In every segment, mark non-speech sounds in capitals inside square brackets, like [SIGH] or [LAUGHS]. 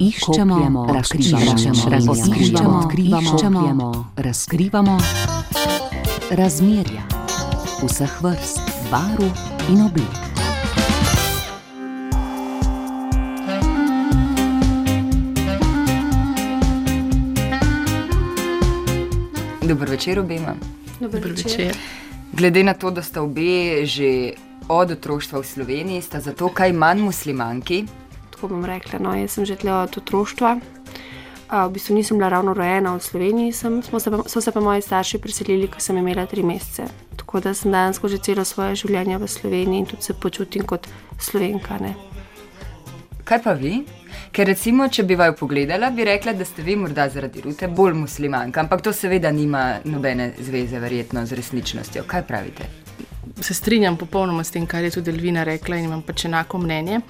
Iščemo, razkrivamo, iščemo, odkrivamo, razkrivamo razmerja vseh vrst, barv in oblik. Dobro večer obema. Večer. večer. Glede na to, da sta obe že od otroštva v Sloveniji, sta zato kaj manj muslimanki. Tako bom rekla. No, jaz sem že tle od otroštva. A, v bistvu nisem bila ravno rojena v Sloveniji, sem, smo se pa, so se pa moji starši preselili, ko sem imela tri mesece. Tako da sem danes že celo svoje življenje v Sloveniji in tudi se počutim kot slovenka. Ne? Kaj pa vi? Ker recimo, če bi vaju pogledala, bi rekla, da ste vi morda zaradi rute bolj muslimanka, ampak to seveda nima nobene zveze verjetno z resničnostjo. Kaj pravite? Se strinjam popolnoma s tem, kar je tudi Elvina rekla, in imam pač enako mnenje.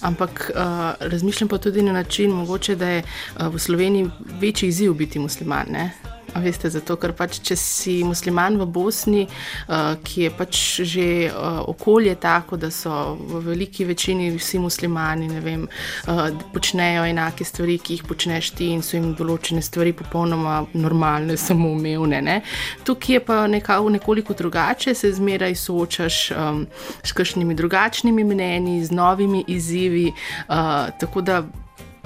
Ampak uh, razmišljam pa tudi na način, mogoče, da je uh, v Sloveniji večji izziv biti musliman. Ne? Veste, zato ker pač, če si musliman v Bosni, uh, ki je pač že uh, okolje tako, da so v veliki večini vsi muslimani, vem, uh, počnejo enake stvari, ki jih počneš ti, in so jim določene stvari popolnoma normalne, samoumevne. Ne? Tukaj je pa nekako nekoliko drugače, se zmeraj soočaš um, s kakšnimi drugačnimi mnenji, z novimi izzivi. Uh, tako da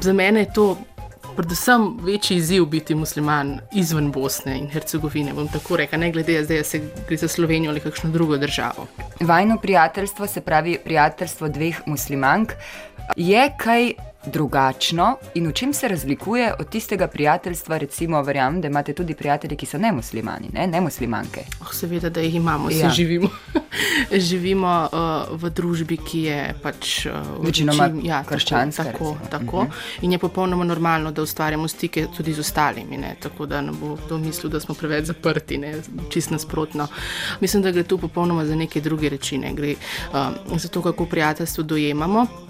za mene je to predvsem večji izziv biti musliman izven Bosne in Hercegovine. Bom tako rekel, ne glede zdaj, se gre za Slovenijo ali kakšno drugo državo. Vajno prijateljstvo, se pravi prijateljstvo dveh muslimank, je kaj drugačno in v čem se razlikuje od tistega prijateljstva, recimo, verjamem, da imate tudi prijatelje, ki so ne muslimani, ne, ne muslimanke. Oh, seveda, da jih imamo, Ja. ja. živimo, [LAUGHS] živimo uh, v družbi, ki je pač uh, Večinoma ja, krščanska, Tako, tako, recimo. tako. Mhm. In je popolnoma normalno, da ustvarjamo stike tudi z ostalimi. Ne? Tako da ne bo kdo mislil, da smo preveč zaprti, ne? čist nasprotno. Mislim, da gre tu popolnoma za neke druge reči. Ne? Gre um, za to, kako prijateljstvo dojemamo.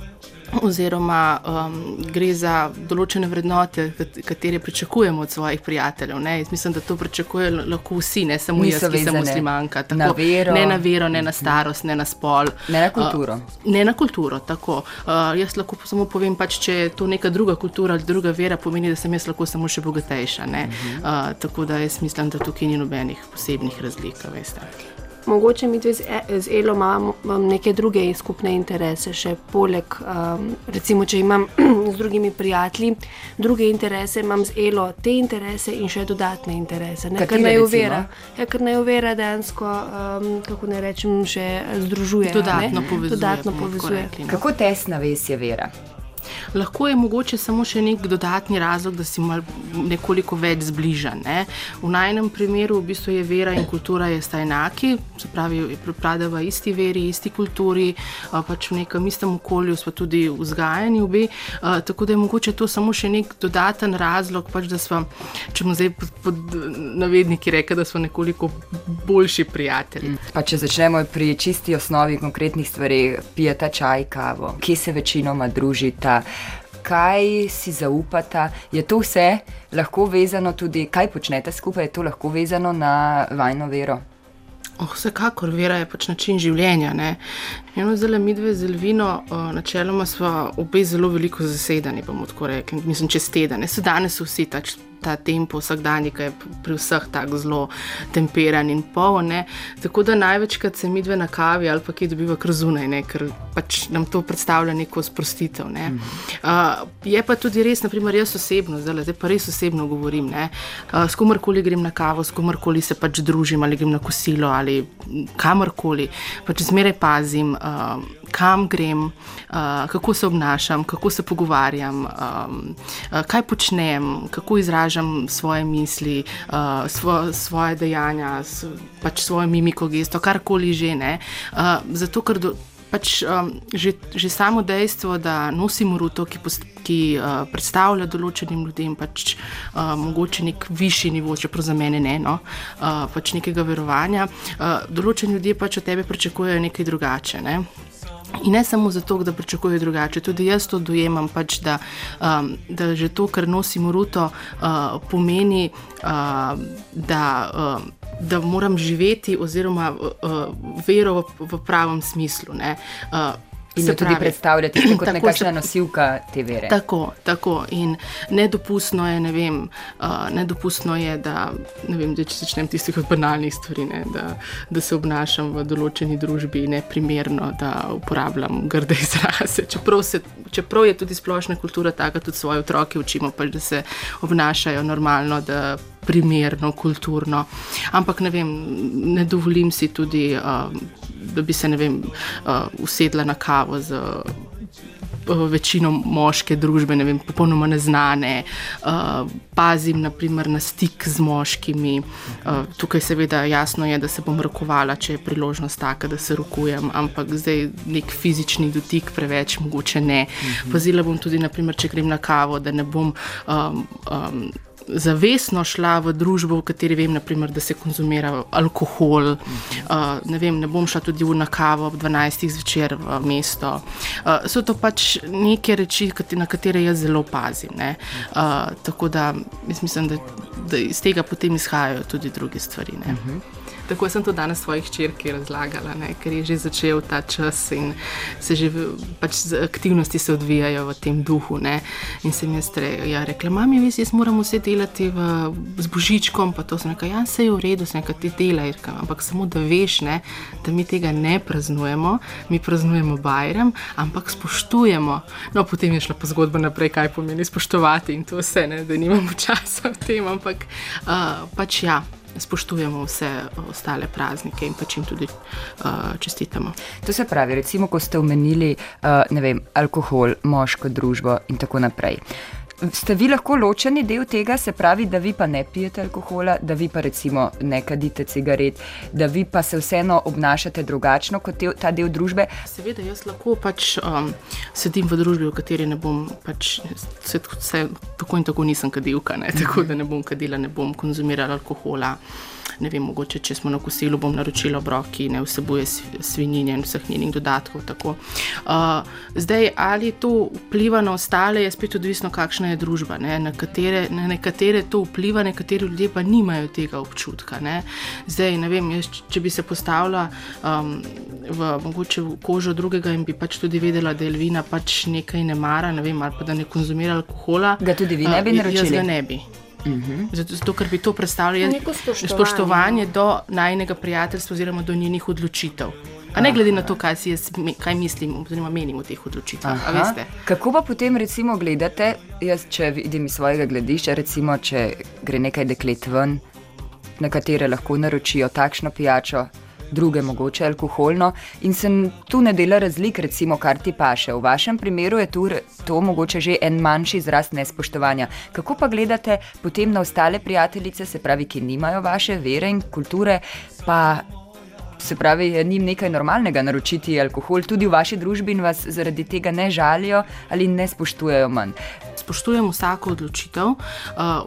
Oziroma, um, gre za določene vrednote, kat- katere pričakujemo od svojih prijateljev. Ne? Jaz mislim, da to pričakujejo lahko vsi, ne samo Niso jaz, ki sem muslimanka. Tako, na vero. Ne na vero, ne na starost, ne na spol. Ne na kulturo. Uh, ne na kulturo, tako. Uh, jaz lahko samo povem, pač, če je to neka druga kultura ali druga vera, pomeni, da sem jaz lahko samo še bogatejša. Uh -huh. uh, tako da jaz mislim, da tukaj ni nobenih posebnih razlik. Veste. Mogoče mi dve z, E- z Elo imamo imam neke druge skupne interese, še poleg, um, recimo, če imam [CLEARS THROAT] z drugimi prijatelji druge interese, imam z Elo te interese in še dodatne interese. Ne, kar naj uvera, ja, kar naj uvera dejansko, um, kako naj rečem, še združuje. a ne? Dodatno povezuje, Dodatno povezuje. Kako tesna vez je vera? Lahko je mogoče samo še nek dodatni razlog, da si mal nekoliko več zbližan. Ne? V najnem primeru v bistvu je vera in kultura sta enaki, se pravi, pripadava isti veri, isti kulturi, pač v nekem istem okolju smo tudi vzgajani obe. Tako da je mogoče to samo še nek dodaten razlog, pač, da smo, če bomo zdaj pod, pod navedniki rekli, da smo nekoliko boljši prijatelji. Pa če začnemo pri čisti osnovi konkretnih stvari, pijeta čaj, kavo, kje se večinoma družita, kaj si zaupata, je to vse lahko vezano tudi, kaj počnete skupaj, je to lahko vezano na vajno vero. Oh, vsekakor, vera je pač način življenja. Ne? Eno zelo mi dve z Elvino, uh, načeloma smo obe zelo veliko zasedeni, bomo tako rekli, mislim, čez teden. So danes so vsi tač, ta tempo vsakdanji, ki je pri vseh tako zelo temperan in poln. Tako da največkrat se mi dve na kavi ali pa ki dobiva kar zunaj, ne? ker pač nam to predstavlja neko sprostitev. Ne? Uh, je pa tudi res, naprimer, jaz osebno, zdaj, zdaj pa res osebno govorim. ne, Uh, s komarkoli grem na kavo, s komarkoli se pač družim ali grem na kosilo ali kamorkoli, pač zmeraj pazim, uh, kam grem, uh, kako se obnašam, kako se pogovarjam, um, uh, kaj počnem, kako izražam svoje misli, uh, svo, svoje dejanja, s, pač svojo mimiko, gesto, karkoli že ne. Uh, zato, ker do, pač, um, že, že samo dejstvo, da nosimo ruto, ki, post, ki uh, predstavlja določenim ljudem pač, uh, mogoče nek višji nivo, čeprav za mene ne, no, uh, pač nekega verovanja, uh, določeni ljudje pač od tebe pričakujejo nekaj drugače. Ne. In ne samo zato, da pričakujejo drugače, tudi jaz to dojemam, pač, da, um, da že to, kar nosimo ruto, uh, pomeni, uh, da, uh, da moram živeti oziroma uh, vero v, v pravem smislu. ne. Uh, In Se tudi pravi, predstavljati kot [CLEARS THROAT] tako nekakšna se- nosilka te vere. Tako, tako. In nedopustno je, ne vem, uh, nedopustno je, da, ne vem, da če začnem tistih od banalnih stvari, ne, da, da se obnašam v določeni družbi neprimerno, da uporabljam grde izraze. Čeprav, se, čeprav je tudi splošna kultura taka, tudi svoje otroke učimo, pač, da se obnašajo normalno. Da, Primerno, kulturno, ampak ne vem, ne dovolim si tudi, uh, da bi se vem, uh, usedla na kavo z večino moške družbe, ne vem, popolnoma neznane, uh, pazim naprimer, na stik z moškimi. Uh, tukaj seveda jasno je, da se bom rokovala, če je priložnost taka, da se rokujem, ampak zdaj nek fizični dotik preveč mogoče ne. Pazila bom tudi, naprimer, če grem na kavo, da ne bom. Um, um, Zavestno šla v družbo, v kateri vem, naprimer, da se konzumira alkohol. Uh, ne, vem, ne bom šla tudi v na kavo ob 12. zvečer v mesto. Uh, so to pač neke reči, na katere jaz zelo pazim. ne. Uh, tako da jaz mislim, da, da iz tega potem izhajajo tudi druge stvari. ne. Tako sem to danes svoji hčerki razlagala, ne, ker je že začel ta čas in se že pač aktivnosti se odvijajo v tem duhu. Ne. In sem jaz re, ja, rekla, mami, veš, jaz moram vse delati v, z božičkom. Pa to sem rekla, ja, se je v redu, sem rekla, ti delaj, ampak samo da veš, ne, da mi tega ne praznujemo, mi praznujemo Bajram, ampak spoštujemo. No, potem je šla pa zgodba naprej, kaj pomeni spoštovati in to vse, ne, da nimamo [LAUGHS] časa v tem, ampak uh, pač ja. Spoštujemo vse ostale praznike in pač jim tudi uh, čestitamo. To se pravi, recimo, ko ste omenili uh, vem, alkohol, moško družbo in tako naprej. Ste vi lahko ločeni del tega, se pravi, da vi pa ne pijete alkohola, da vi pa recimo ne kadite cigaret, da vi pa se vseeno obnašate drugačno kot te, ta del družbe. Seveda, jaz lahko pač um, sedim v družbi, v kateri ne bom, pač, se, se, tako in tako nisem kadilka, ne, tako da ne bom kadila, ne bom konzumirala alkohola. Ne vem, mogoče če smo na kosilu, bom naročila obrok, ki ne vsebuje sv- svinjine in vseh njenih dodatkov. tako. Uh, zdaj, ali to vpliva na ostale, je spet odvisno, kakšna je družba. Ne? Na, katere, na nekatere to vpliva, nekateri ljudje pa nimajo tega občutka. Ne? Zdaj, ne vem, jaz, če bi se postavila um, v, mogoče v kožo drugega in bi pač tudi vedela, da Elvina pač nekaj ne mara, ne vem, ali pa da ne konzumira alkohola. Ga tudi vi ne bi uh, Jaz naročili? ga ne bi. Zato, zato, ker bi to predstavljalo Neko spoštovanje. spoštovanje do najnega prijateljstva oziroma do njenih odločitev. A ne glede na to, kaj, si jaz, kaj mislim, oziroma menim o teh odločitvah. a veste. Kako pa potem recimo gledate, jaz če vidim iz svojega gledišča, recimo če gre nekaj deklet ven, na katere lahko naročijo takšno pijačo, druge mogoče alkoholno in se tu ne dela razlik, recimo kar ti paše. V vašem primeru je tu to mogoče že en manjši izraz nespoštovanja. Kako pa gledate potem na ostale prijateljice, se pravi, ki nimajo vaše vere in kulture, pa Se pravi, je njim nekaj normalnega naročiti alkohol tudi v vaši družbi in vas zaradi tega ne žalijo ali ne spoštujejo manj. Spoštujem vsako odločitev uh,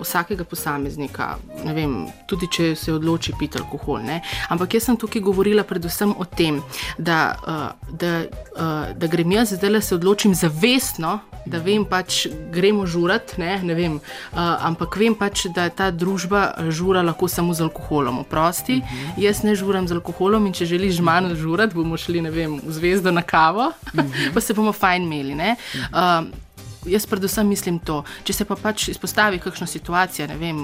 vsakega posameznika, ne vem, tudi če se odloči piti alkohol. Ne? Ampak jaz sem tukaj govorila predvsem o tem, da, uh, da, uh, da grem jaz zdaj le se odločim zavestno, da vem pač gremo žurat, ne, ne vem, uh, ampak vem pač, da ta družba žura lahko samo z alkoholom. Oprosti, uh -huh. jaz ne žuram z alkoholom in če želiš z mano žurati, bomo šli ne vem, v zvezdo na kavo, uh [LAUGHS] -huh. pa se bomo fajn imeli. ne. Uh, Jaz predvsem mislim to, če se pa pač izpostavi kakšna situacija, ne vem,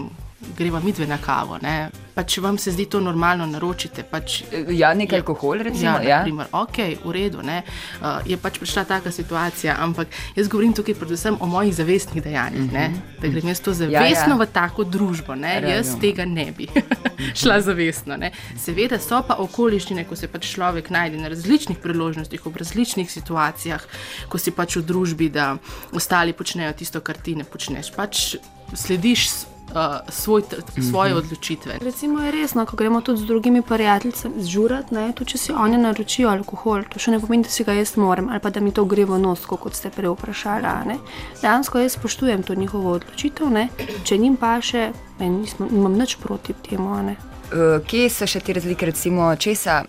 greva midve na kavo, ne, pa če vam se zdi to normalno, naročite. Pač, Ja, nek alkohol, recimo. Ja, Ja, naprimer, ok, v redu, ne, uh, je pač prišla taka situacija, ampak jaz govorim tukaj predvsem o mojih zavestnih dejanjih, ne, da grem jaz to zavestno Mhm. Ja, ja. v tako družbo, ne, jaz Razumem. tega ne bi [LAUGHS] šla zavestno. Ne. Seveda so pa okoliščine, ko se pač človek najde na različnih priložnostih, v različnih situacijah, ko si pač v družbi, da ostali počnejo tisto, kar ti ne počneš. Pač slediš uh, svoj, svoje Mhm. odločitve. Recimo je resno, ko gremo tudi z drugimi prijatelji zžurat, ne, tudi če si oni naročijo alkohol, to še ne pomeni, da si ga jaz morem ali pa da mi to gre v nos, kot ste prej vprašali. a ne. Dejansko jaz spoštujem to njihovo odločitev, ne. če njim paše, ne, nismo, nimam nič proti temu. a ne. Eh, Kje so še te razlike, recimo, česa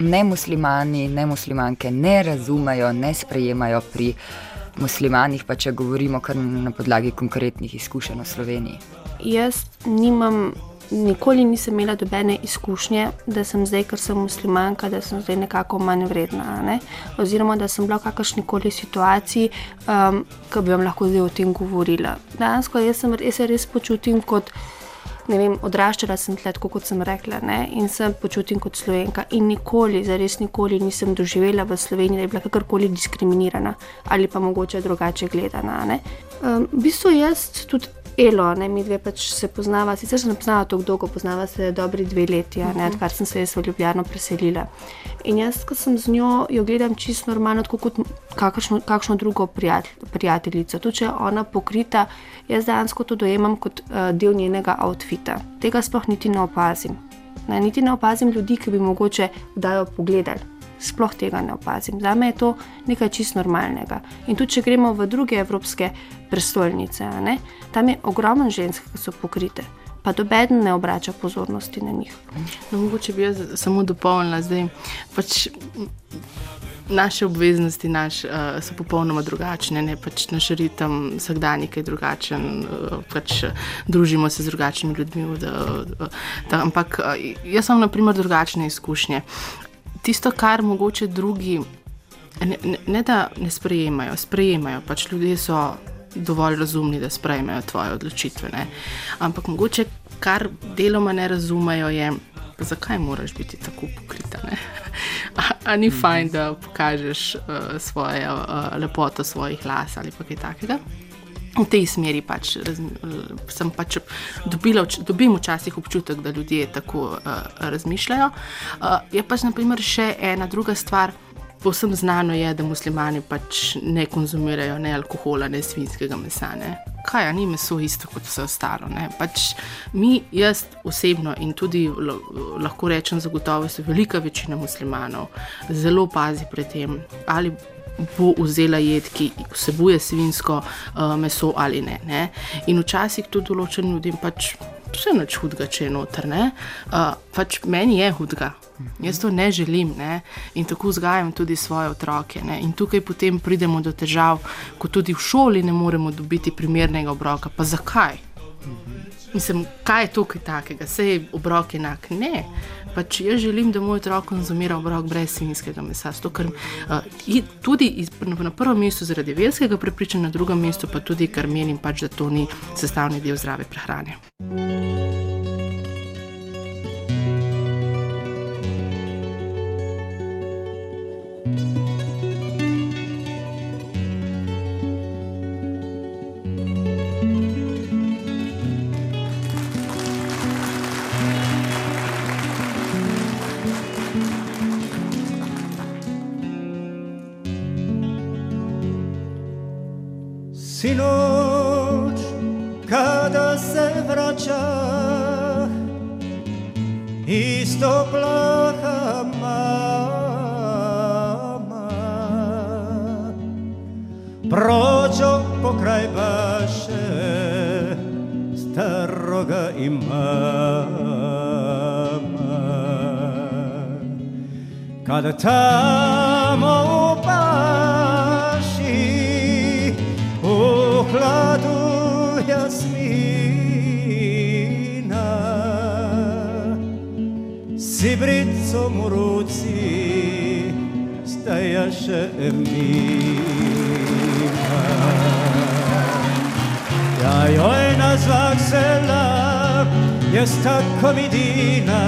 nemuslimani, nemuslimanke ne razumejo, ne sprejemajo pri muslimanih, pa če govorimo kar na podlagi konkretnih izkušenj v Sloveniji? Jaz nimam nikoli nisem imela dobene izkušnje, da sem zdaj, ker sem muslimanka, da sem zdaj nekako manj vredna. Ne? Oziroma, da sem bila v kakršni koli situaciji, um, ki bi vam lahko zdaj o tem govorila. Danes, jaz, sem, jaz se res počutim kot. Vem, odraščala sem tle, kot sem rekla, ne? in se počutim kot slovenka. In nikoli, zares nikoli nisem doživela v Sloveniji, da je bila kakorkoli diskriminirana ali pa mogoče drugače gledana. Um, v bistvu jaz tudi Elo, ne, mi dve pač se poznava, sicer se ne poznava tako dolgo, poznava se dobri dve leti, uh -huh. odkar sem se jaz v Ljubljano preselila. In jaz, ko sem z njo, jo gledam čisto normalno, kot kakšno, kakšno drugo prijatelj, prijateljico. Tu, če je ona pokrita, jaz dejansko to dojemam kot uh, del njenega outfita. Tega sploh niti ne opazim. Ne, niti ne opazim ljudi, ki bi mogoče dajo pogledali sploh tega ne opazim. Za me je to nekaj čist normalnega. In tudi, če gremo v druge evropske prestolnice, ne, tam je ogromno žensk, ki so pokrite. Pa dobeden ne obrača pozornosti na njih. No, mogoče bi jaz samo dopolnila, da pač naše obveznosti naš, uh, so popolnoma drugačne. Ne? Pač naš ritem vsakdanjik je drugačen, uh, pač družimo se z drugačnimi ljudmi. Da, da, da, ampak uh, jaz imam, na primer, drugačne izkušnje tisto, kar mogoče drugi ne, ne, ne da ne sprejemajo, sprejemajo. Pač ljudje so dovolj razumni, da sprejmejo tvoje odločitve. Ne? Ampak mogoče kar deloma ne razumejo, je, zakaj moraš biti tako pokrita. a, a ni fajn, da pokažeš uh, svojo uh, lepoto svojih las ali kaj takega v tej smeri pač, raz, sem pač dobila, dobim včasih občutek, da ljudje tako uh, razmišljajo. Uh, je pač naprimer še ena druga stvar. Povsem znano je, da muslimani pač ne konzumirajo ne alkohola, ne svinskega mesa. Ne. Kaj, ni meso isto kot vse ostalo. Pač mi, jaz osebno in tudi lahko rečem, zagotovo se velika večina muslimanov zelo pazi pred tem, ali bo vzela jed, ki vsebuje svinsko uh, meso ali ne, ne. In včasih to določenim ljudem pač vse noč hudega, če je noter. Uh, pač meni je hudega. Jaz to ne želim ne? in tako vzgajam tudi svoje otroke. Ne? In tukaj potem pridemo do težav, ko tudi v šoli ne moremo dobiti primernega obroka. Pa zakaj? Mislim, kaj je tukaj takega, vse je obrok enak. Ne, pač jaz želim, da moj otrok konzumira obrok brez svinjskega mesa. Sto, ker, uh, tudi iz, na prvem mestu zaradi verskega prepričanja, na drugem mestu pa tudi, ker menim, pač, da to ni sestavni del zdrave prehrane. Sinoć kada se vraća Isto plaha mama. Prođo pokraj baše Staroga imama Kada tamo bricom u ruci stajaše Emina. Ja joj na zvak sela jest tako mi dina,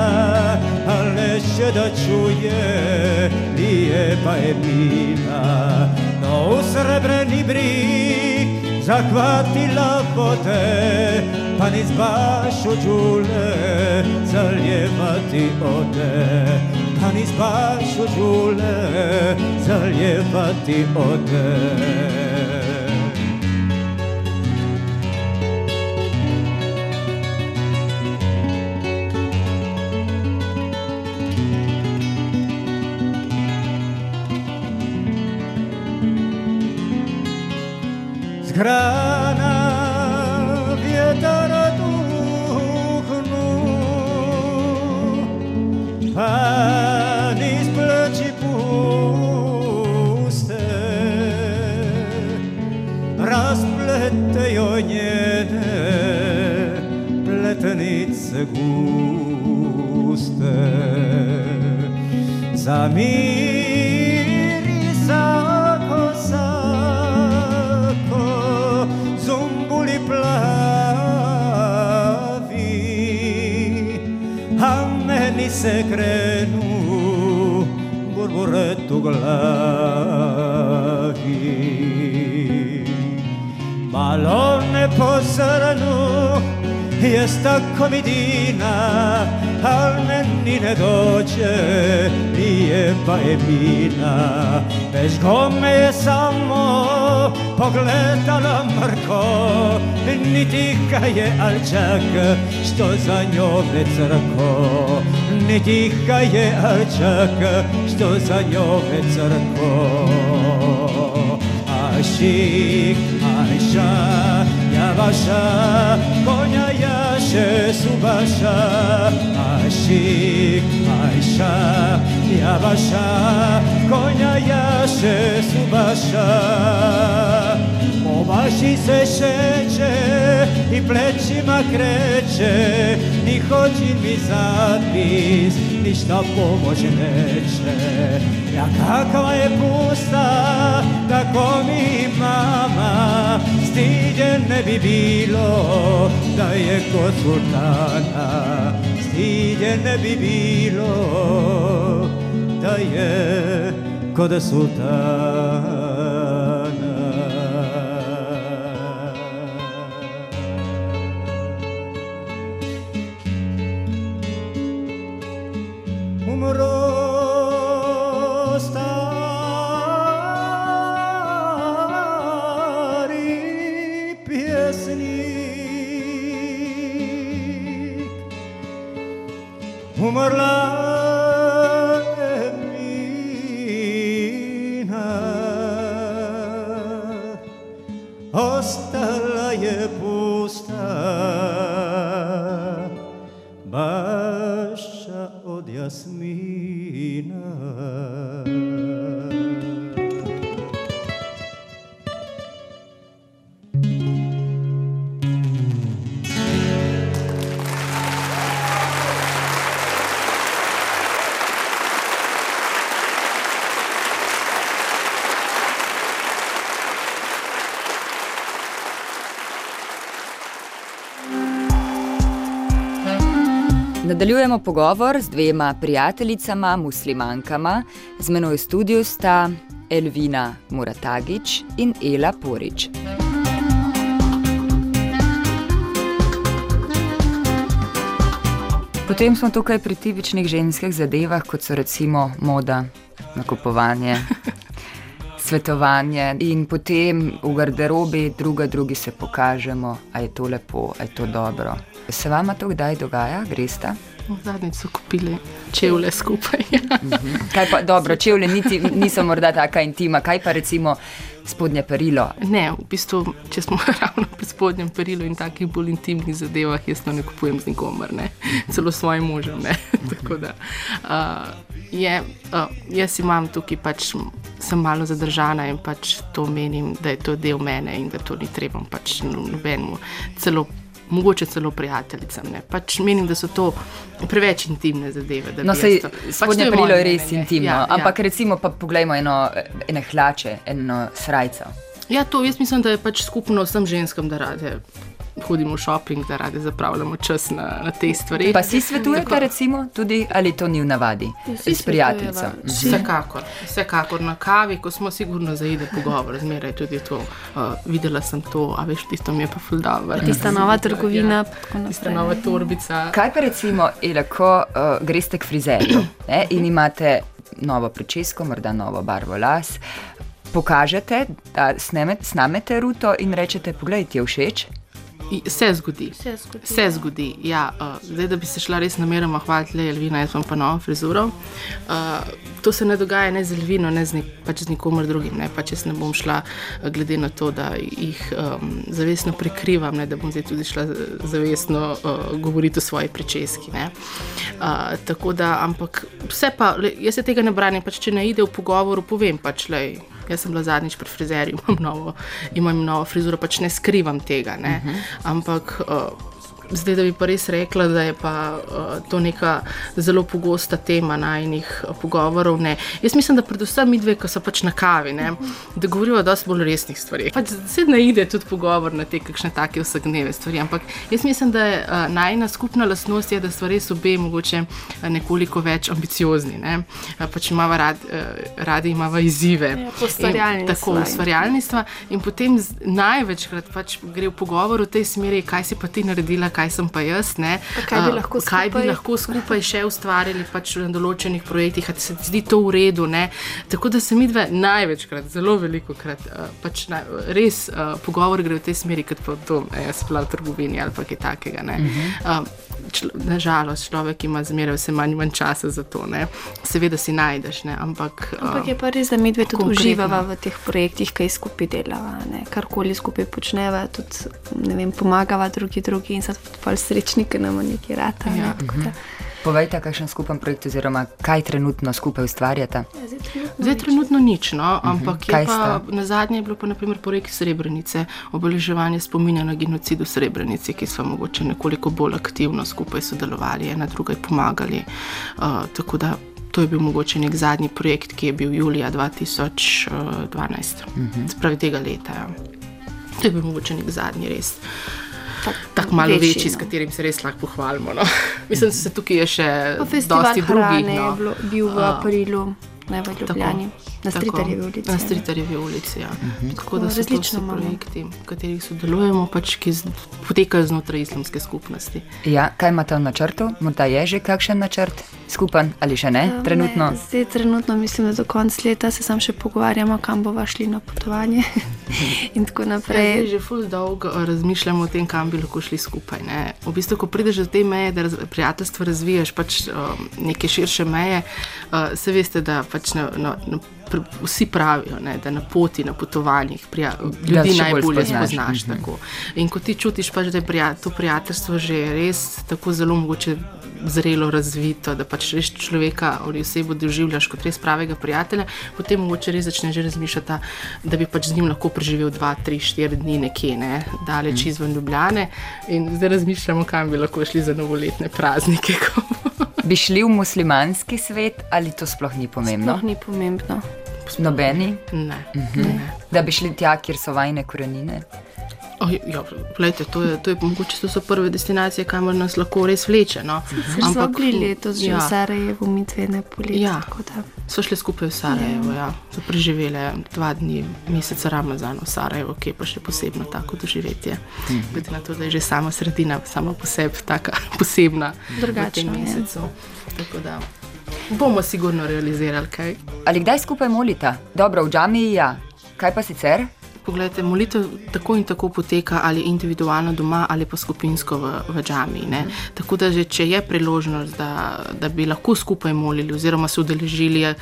al neće da čuje lijepa Emina. No u srebrni brik zahvatila vode, Pan jest wasz ojule, zaliewa ty ode. Pan jest wasz ojule, zaliewa ty ode. Расплете ее не плетенице густе. За мир и за косако зумбули плави, а не се крену бурбурету глави. Malone posranu jest tako midina, al meni ne dođe, nije pa je mina. Već gome je samo pogledala mrko, niti ga je al čak, što za njome crko. Niti ga je al čak, što za njome crko. Aşık Ayşe Yavaşa Konya yaşı subaşa Aşık Ayşe Yavaşa Konya yaşı subaşa Obaši se šeće i plećima kreće Ni hođin mi zapis, ništa pomoć neće. Ja kakva je pusta, tako mi mama Stidje ne bi bilo da je kod sultana. Stidje ne bi bilo da je kod sultana umro Nadaljujemo pogovor z dvema prijateljicama, muslimankama. Z menoj v studiu sta Elvina Muratagič in Ela Porič. Potem smo tukaj pri tipičnih ženskih zadevah, kot so recimo moda, nakupovanje, [LAUGHS] svetovanje in potem v garderobi druga drugi se pokažemo, a je to lepo, a je to dobro. Se vama to kdaj dogaja, gresta? Zadnjič so kupili čevlje skupaj. [LAUGHS] Kaj pa, dobro, čevlje niti, niso morda taka intima, kaj pa recimo spodnje perilo? Ne, v bistvu, če smo [LAUGHS] ravno pri spodnjem perilu in takih bolj intimnih zadevah, jaz to ne kupujem z nikomer, ne. celo s svojim možem. ne. [LAUGHS] Tako da, uh, je, uh, jaz imam tukaj pač, sem malo zadržana in pač to menim, da je to del mene in da to ni treba pač nobenemu. Celo Mogoče celo prijateljicam. Ne. Pač menim, da so to preveč intimne zadeve. No, sej, to- pač spodnje je res mnenje. intimno, Ja, ja. ampak recimo pa poglejmo eno, ene hlače, eno srajco. Ja, to jaz mislim, da je pač skupno vsem ženskam, da rade hodimo v šoping, da rade zapravljamo čas na, na te stvari. Pa si svetujete Tako- recimo tudi, ali to ni v navadi Vsi s prijateljicam? svetujeva. Vsekakor, vsekakor na kavi, ko smo sigurno zaide pogovor, zmeraj tudi to. Uh, videla sem to, a veš, tisto mi je pa ful dobro. Tista nova trgovina. pa tako Tista nova torbica. Kaj pa recimo, Ela, ko uh, greste k frizerju ne, in imate novo pričesko, morda novo barvo las, pokažete, da sneme, snamete ruto in rečete, poglej, ti je všeč. Se zgodi. Se zgodi, Se zgodi. Ja, uh, zdaj, da bi se šla res nameroma hvaliti, le Elvina, jaz imam pa novo frizuro. Uh, to se ne dogaja ne z Elvino, ne z, nik, pač z nikomer drugim. Ne. Pač jaz ne bom šla, eh, glede na to, da jih um, zavestno prikrivam, ne, da bom zdaj tudi šla zavestno uh, govoriti o svoji pričeski. ne. Uh, tako da, ampak vse pa, le, jaz se tega ne branim, pač, če ne ide v pogovoru, povem pač le. Jaz sem bila zadnjič pri frizerju, imam novo, imam novo frizuro, pač ne skrivam tega. Ne? Uh -huh. Ampak uh, Zdaj, da bi pa res rekla, da je pa, uh, to neka zelo pogosta tema najnih uh, pogovorov. Ne. Jaz mislim, da predvsem mi dve, ki so pač na kavi, ne, da govorijo o dosti bolj resnih stvareh. Pač se naide tudi pogovor na te kakšne take vsakodnevne stvari. Ampak jaz mislim, da je uh, najna skupna lastnost, je, da so res obe mogoče nekoliko več ambiciozni. Ne. Uh, pač imava rad, uh, radi imamo izzive. Ja, poustvarjalništva. In Tako, ustvarjalništva. In potem z- največkrat pač gre v pogovor v tej smeri, kaj si pa ti naredila, kaj sem pa jaz. Ne? Pa kaj bi lahko kaj bi skupaj? lahko skupaj še ustvarili pač na določenih projektih, ali se ti zdi to v redu. Ne? Tako da se mi dve največkrat, zelo veliko krat, pač na, res uh, pogovor gre v tej smeri, kot pa to, ne, jaz sploh v trgovini ali pa kaj takega. Uh -huh. uh, člo, nažalost, človek ima zmeraj vse manj manj časa za to. Ne? Seveda si najdeš, ne? ampak. Ampak je pa res, da mi dve tudi konkretno. uživava v teh projektih, ki jih skupaj delava. Ne? Karkoli skupaj počneva, tudi ne vem, pomagava drugi drugi in tudi pol srečni, ker nam nekaj rata. Ja. Ne? Tako da- Povejte, kakšen skupen projekt oziroma kaj trenutno skupaj ustvarjate. Ja, zdaj trenutno Zdaj, trenutno nič, no, ampak Kaj je pa, sta? na zadnje je bilo pa naprimer projekt Srebrenice, obeleževanje spominja na genocid v Srebrenici, ki smo mogoče nekoliko bolj aktivno skupaj sodelovali, ena drugaj pomagali. Uh, tako da to je bil mogoče nek zadnji projekt, ki je bil julija 2012, uh -huh. spravi tega leta. Ja. To je bil mogoče nek zadnji res. tak, Tako malo večji, večji no. s katerim se res lahko pohvalimo. No. [LAUGHS] Mislim, da se tukaj je še dosti drugih. je No. bilo, bil v aprilu, ne v Ljubljani, na Stritarjevi ulici. Na ne. Stritarjevi ulici. Ja. -huh. Tako da so imamo. projekti, v katerih sodelujemo, pač, ki potekajo znotraj islamske skupnosti. Ja, kaj imate v načrtu? Morda je že kakšen načrt skupen ali še ne? Trenutno. Ne, zdaj, trenutno mislim, da do konca leta se sam še pogovarjamo, kam bomo šli na potovanje [LAUGHS] in tako Zdaj naprej. že ful dolgo razmišljamo o tem, kam bi lahko šli skupaj. Ne. V bistvu, ko prideš do te meje, da raz, prijateljstvo razviješ pač, um, neke širše meje, uh, se veste, da pač na, na, na, vsi pravijo, ne, da na poti, na potovanjih prija, ljudi bolj najbolje spoznaš. spoznaš. spoznaš In ko ti čutiš, pač, da je prija, to prijateljstvo že res tako zelo mogoče. Zrelo razvito, da pač res človeka ali osebo doživljaš kot res pravega prijatelja, potem mogoče res začneš razmišljati, da bi pač z njim lahko preživel dva, tri, štiri dni nekje, ne, daleč izven Ljubljane. In zdaj razmišljamo, kam bi lahko šli za novoletne praznike. ko Bi šli v muslimanski svet ali to sploh ni pomembno? Sploh ni pomembno. Nobeni, Ne. da bi šli tja, kjer so vajne korenine. Oh, ja, gledajte, to, je, to, je, mogoče to so prve destinacije, kamor nas lahko res vleče. No. Ker smo bili letos že ja, v Sarajevu, mi dve ne poleti. Ja. So šli skupaj v Sarajevo, ja. so preživeli dva dni, meseca Ramazana v Sarajevu, ki je pa še posebno tako doživetje. Glede na to, da je že sama sredina, sama po sebi tako [LAUGHS] posebna Drugačna, ja. mesecu. Tako da bomo sigurno realizirali kaj. Ali kdaj skupaj molita? Dobro, v džamiji ja. Kaj pa sicer? Poglejte, molitev tako in tako poteka ali individualno doma ali pa skupinsko v, v džami. Ne? Tako da, že, če je priložnost, da, da bi lahko skupaj molili oziroma se udeležili uh,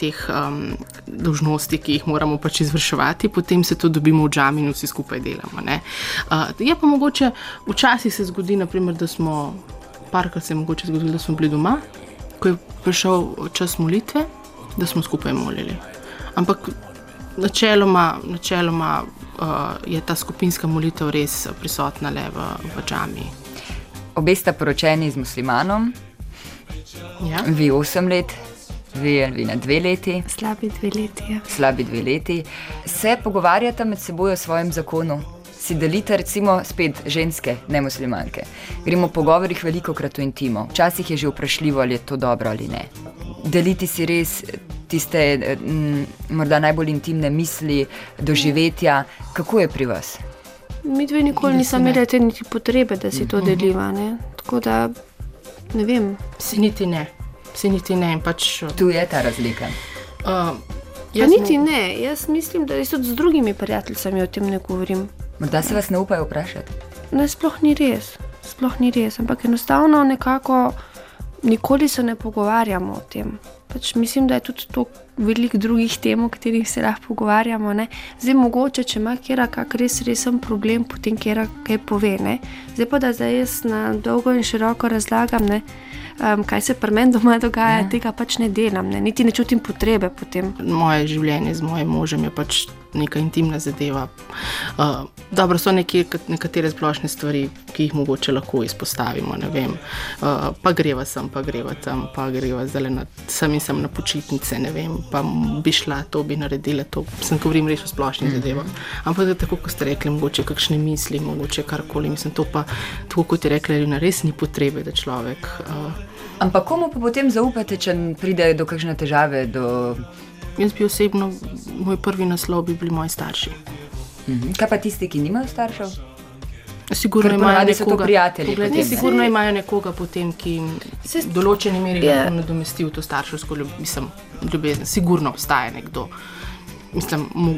teh um, dolžnosti, ki jih moramo pač izvrševati, potem se to dobimo v džami in vsi skupaj delamo. ne. Uh, je pa mogoče, včasih se zgodi, naprimer, da smo, parkrat se je mogoče zgodilo, da smo bili doma, ko je prišel čas molitve, da smo skupaj molili. Ampak načeloma, načeloma uh, je ta skupinska molitev res prisotna le v, v džami. Obe sta poročeni z muslimanom, Ja? vi osem let, vi Elvina dve leti, Slabi dve leti. Ja. slabi dve leti. Se pogovarjata med seboj o svojem zakonu. Si delite, recimo, spet ženske, ne muslimanke. Gremo v pogovorih veliko krat v intimo. Včasih je že vprašljivo, ali je to dobro ali ne. Deliti si res tiste eh, m, morda najbolj intimne misli, doživetja. Kako je pri vas? Mi dve nikoli nismo imeli te niti potrebe, da si to deliva. Ne? Tako da ne vem. Si niti ne, si niti ne. Pač, uh, Tu je ta razlika. uh, Pa niti ne, jaz mislim, da jaz tudi z drugimi prijateljicami o tem ne govorim. Morda se vas ne upajo vprašati. Ne, sploh ni res, sploh ni res, ampak enostavno nekako nikoli se ne pogovarjamo o tem. Pač mislim, da je tudi to veliko drugih tem, o katerih se lahko pogovarjamo. Ne. Zdaj, mogoče, če ima kera kak res resen problem, potem kera kaj pove. Ne. Zdaj pa, da zdaj jaz na dolgo in široko razlagam, ne, um, kaj se pri meni doma dogaja, ja. tega pač ne delam, ne. niti ne čutim potrebe potem. Moje življenje z mojim možem je pač neka intimna zadeva. Uh, dobro, so nekje, nekatere splošne stvari, ki jih mogoče lahko izpostavimo. Uh, pa greva sem, pa greva tam, pa greva zdaj na sem in sem na počitnice, ne vem, pa bi šla to, bi naredila to. Sem govorim res o splošnih mm -hmm. zadevah. Ampak tako, kot ste rekli, mogoče kakšne misli, mogoče karkoli. Mislim, to pa, tako kot je rekla, Lina, res ni potrebe, da človek. Uh, Ampak komu pa potem zaupate, če pride do kakšne težave? Do... Jaz bi osebno, moj prvi naslov bi bili moji starši. Mhm. Kaj pa tisti, ki nimajo staršev? Sigurno Ker imajo ponavadi so to nekoga, prijatelji potem, ne? sigurno imajo nekoga, potem, ki jim v določeni meri Ja. lahko nadomesti v to starševsko ljub, ljubezen. Sigurno obstaja nekdo. Mislim, mu,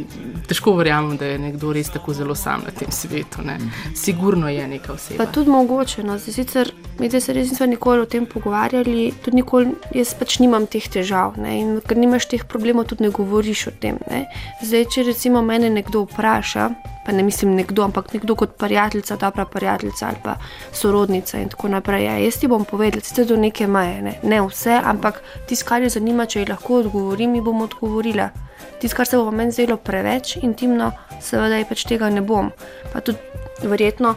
težko verjamem, da je nekdo res tako zelo sam na tem svetu. Ne. Sigurno je neka oseba. Pa tudi mogoče. No. Zdaj, sicer, mi se res nismo nikoli o tem pogovarjali, tudi nikoli, jaz pač nimam teh težav. Ne. In ker nimaš teh problemov, tudi ne govoriš o tem. Ne. Zdaj, če recimo mene nekdo vpraša, pa ne mislim nekdo, ampak nekdo kot prijateljica, dobra prijateljica ali pa sorodnica in tako naprej. Ja, jaz ti bom povedala, sicer do neke meje, ne, ne vse, ampak tisto, kar jo zanima, če ji lahko odgovorim, ji bom odgovorila. Tisto, kar se bo meni zdelo preveč intimno, seveda pač tega ne bom. Pa tudi verjetno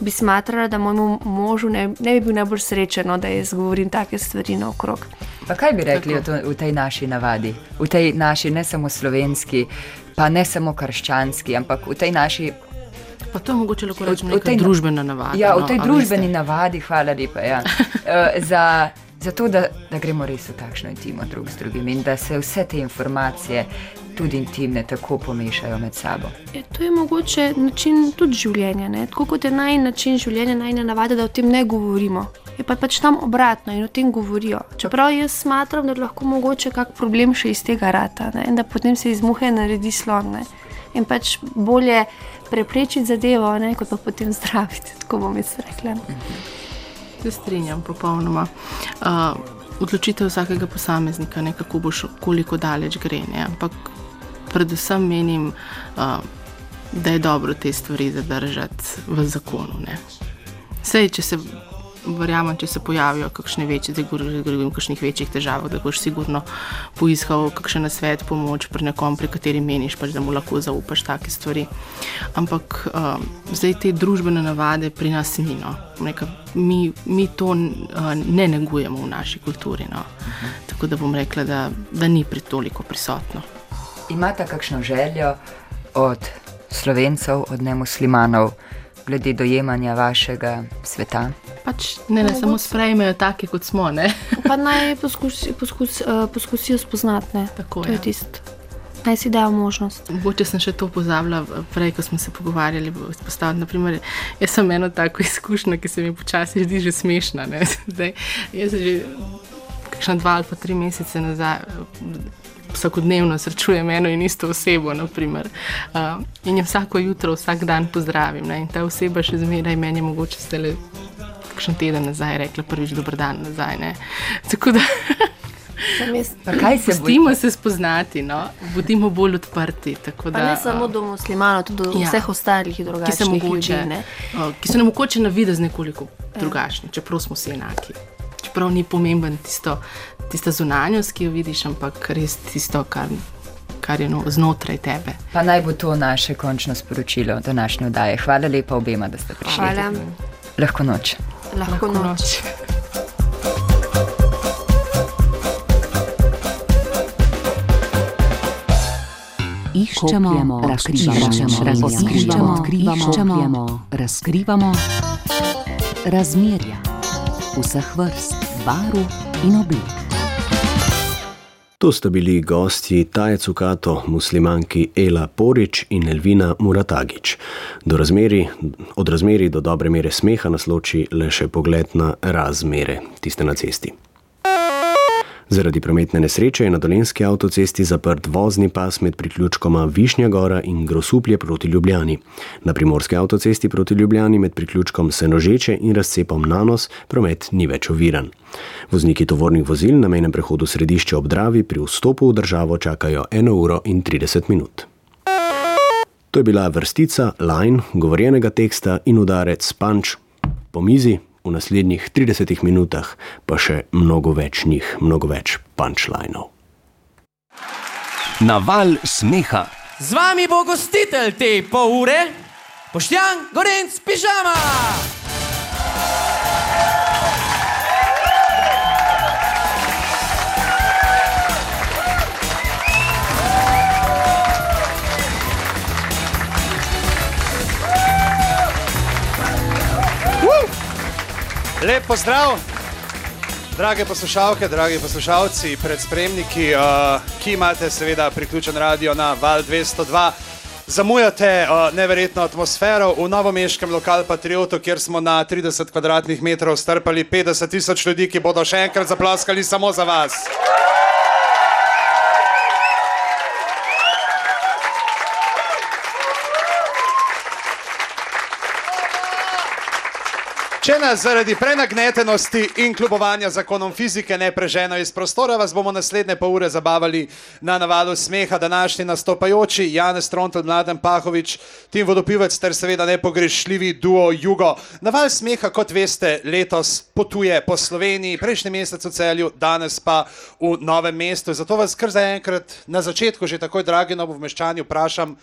bi smatrala, da mojemu možu ne, ne bi bil najbolj srečen, no, da jaz govorim take stvari naokrog. Pa kaj bi rekli o, to, v tej naši navadi, v tej naši ne samo slovenski, pa ne samo krščanski, ampak v tej naši, Pa to je mogoče lahko V- rečemo tej na- družbena navada. ja, v no, tej a družbeni veste. navadi, hvala lepa, ja, [LAUGHS] Eh, za, za to, da, da gremo res v takšno intimo drug z drugim in da se vse te informacije, tudi intimne, tako pomešajo med sabo. E, to je mogoče način tudi življenja. Ne? Tako kot je naj način življenja, najna navada, da o tem ne govorimo. Je pa pač tam obratno in o tem govorijo. Čeprav jaz smatram, da lahko mogoče kak problem še iz tega rata ne? in da potem se iz muhe naredi slon. Ne? In pač bolje preprečiti zadevo, ne? kot pa potem zdraviti. [LAUGHS] Tako bom jaz rekla. Se strinjam popolnoma. Uh, odločitev vsakega posameznika, ne, kako boš, koliko daleč gre. Ne, ampak predvsem menim, uh, da je dobro te stvari zadržati v zakonu. Ne. Sej, če se. Verjamem, če se pojavijo kakšne večje, zdaj govorim o kakšnih večjih težavah, da boš sigurno poiskal kakšen nasvet, pomoč pri nekom, pri kateri meniš, pač, da mu lahko zaupaš take stvari. Ampak um, zdaj te družbene navade pri nas ni. No. Neka, mi, mi to uh, ne negujemo v naši kulturi. No. Tako da bom rekla, da, da ni pri toliko prisotno. Imate kakšno željo od slovencev, od nemuslimanov, glede dojemanja vašega sveta? Pač ne, ne samo sprejmejo take, kot smo. Ne. Pa naj poskusi, poskus, uh, poskusijo spoznati. Ne? Tako, to je ja. tisto. Naj si dajo možnost. Mogoče sem še to pozabila, prej, ko smo se pogovarjali. Naprimer, jaz sem eno tako izkušnjo, ki se mi počasi zdi že smešna. ne. [LAUGHS] Zdaj, jaz že kakšna dva ali pa tri mesece nazaj. Vsakodnevno srečujem eno in isto osebo, naprimer. uh, in jo vsako jutro, vsak dan pozdravim. Ne? In ta oseba še zmeraj meni, je mogoče ste le kakšen teden nazaj rekla, prvič dober dan nazaj. Ne? Tako da [LAUGHS] jaz kaj se pustimo se spoznati, no? bodimo bolj odprti. tako Pa da, ne samo uh, do muslimanov, tudi do Ja. vseh ostalih ki drugačnih mogoče, ljudi. Ne? o, ki so nam mogoče na videz nekoliko drugačni, čeprav smo vsi enaki. Čeprav ni pomemben tisto, tista zunanjost, ki jo vidiš, ampak res tisto, kar, kar je no, znotraj tebe. Pa naj bo to naše končno sporočilo današnje oddaje. Hvala lepa obema, da ste prišli. Hvala, Lahko noč. lahko noč. Iščemo, Kopljemo, razkrivamo, razkrivamo, razkrivamo, odkrivamo, iščemo, razkrivamo razmerja vseh vrst, barv in oblik. To sta bili gosti Taje Cukato, muslimanki Ela Porič in Elvina Muratagič. Do razmeri, od razmeri do dobre mere smeha nas loči le še pogled na razmere, tiste na cesti. Zaradi prometne nesreče je na dolenski avtocesti zaprt vozni pas med priključkoma Višnja Gora in Grosuplje proti Ljubljani. Na primorski avtocesti proti Ljubljani med priključkom Senožeče in razcepom Nanos promet ni več oviran. Vozniki tovornih vozil na mejnem prehodu središče ob Dravi pri vstopu v državo čakajo 1 uro in 30 minut. To je bila vrstica, line, govorjenega teksta in udarec punch po mizi, v naslednjih 30 minutah pa še mnogo več njih, mnogo več punchlinov. Naval smeha. Z vami bo gostitelj te pol ure, Poštjan Gorenc Pižama. Lep pozdrav, drage poslušalke, dragi poslušalci, predspremniki, uh, ki imate seveda priključen radio na Val 202. Zamujate uh, neverjetno atmosfero v novomeškem lokalu Patriotu, kjer smo na 30 kvadratnih metrov strpali 50 tisoč ljudi, ki bodo še enkrat zaploskali samo za vas. Če nas zaradi prenagnetenosti in kljubovanja zakonom fizike ne preženo iz prostora, vas bomo naslednje pol ure zabavali na navalu smeha. Današnji nastopajoči Janez Trontel, Mladen Pahovič, Tim Vodopivec ter seveda nepogrešljivi duo Jugo. Naval smeha, kot veste, letos potuje po Sloveniji, prejšnji mesec v celju, danes pa v novem mestu. Zato vas kar zaenkrat na začetku, že takoj, dragi novomeščani, vprašam,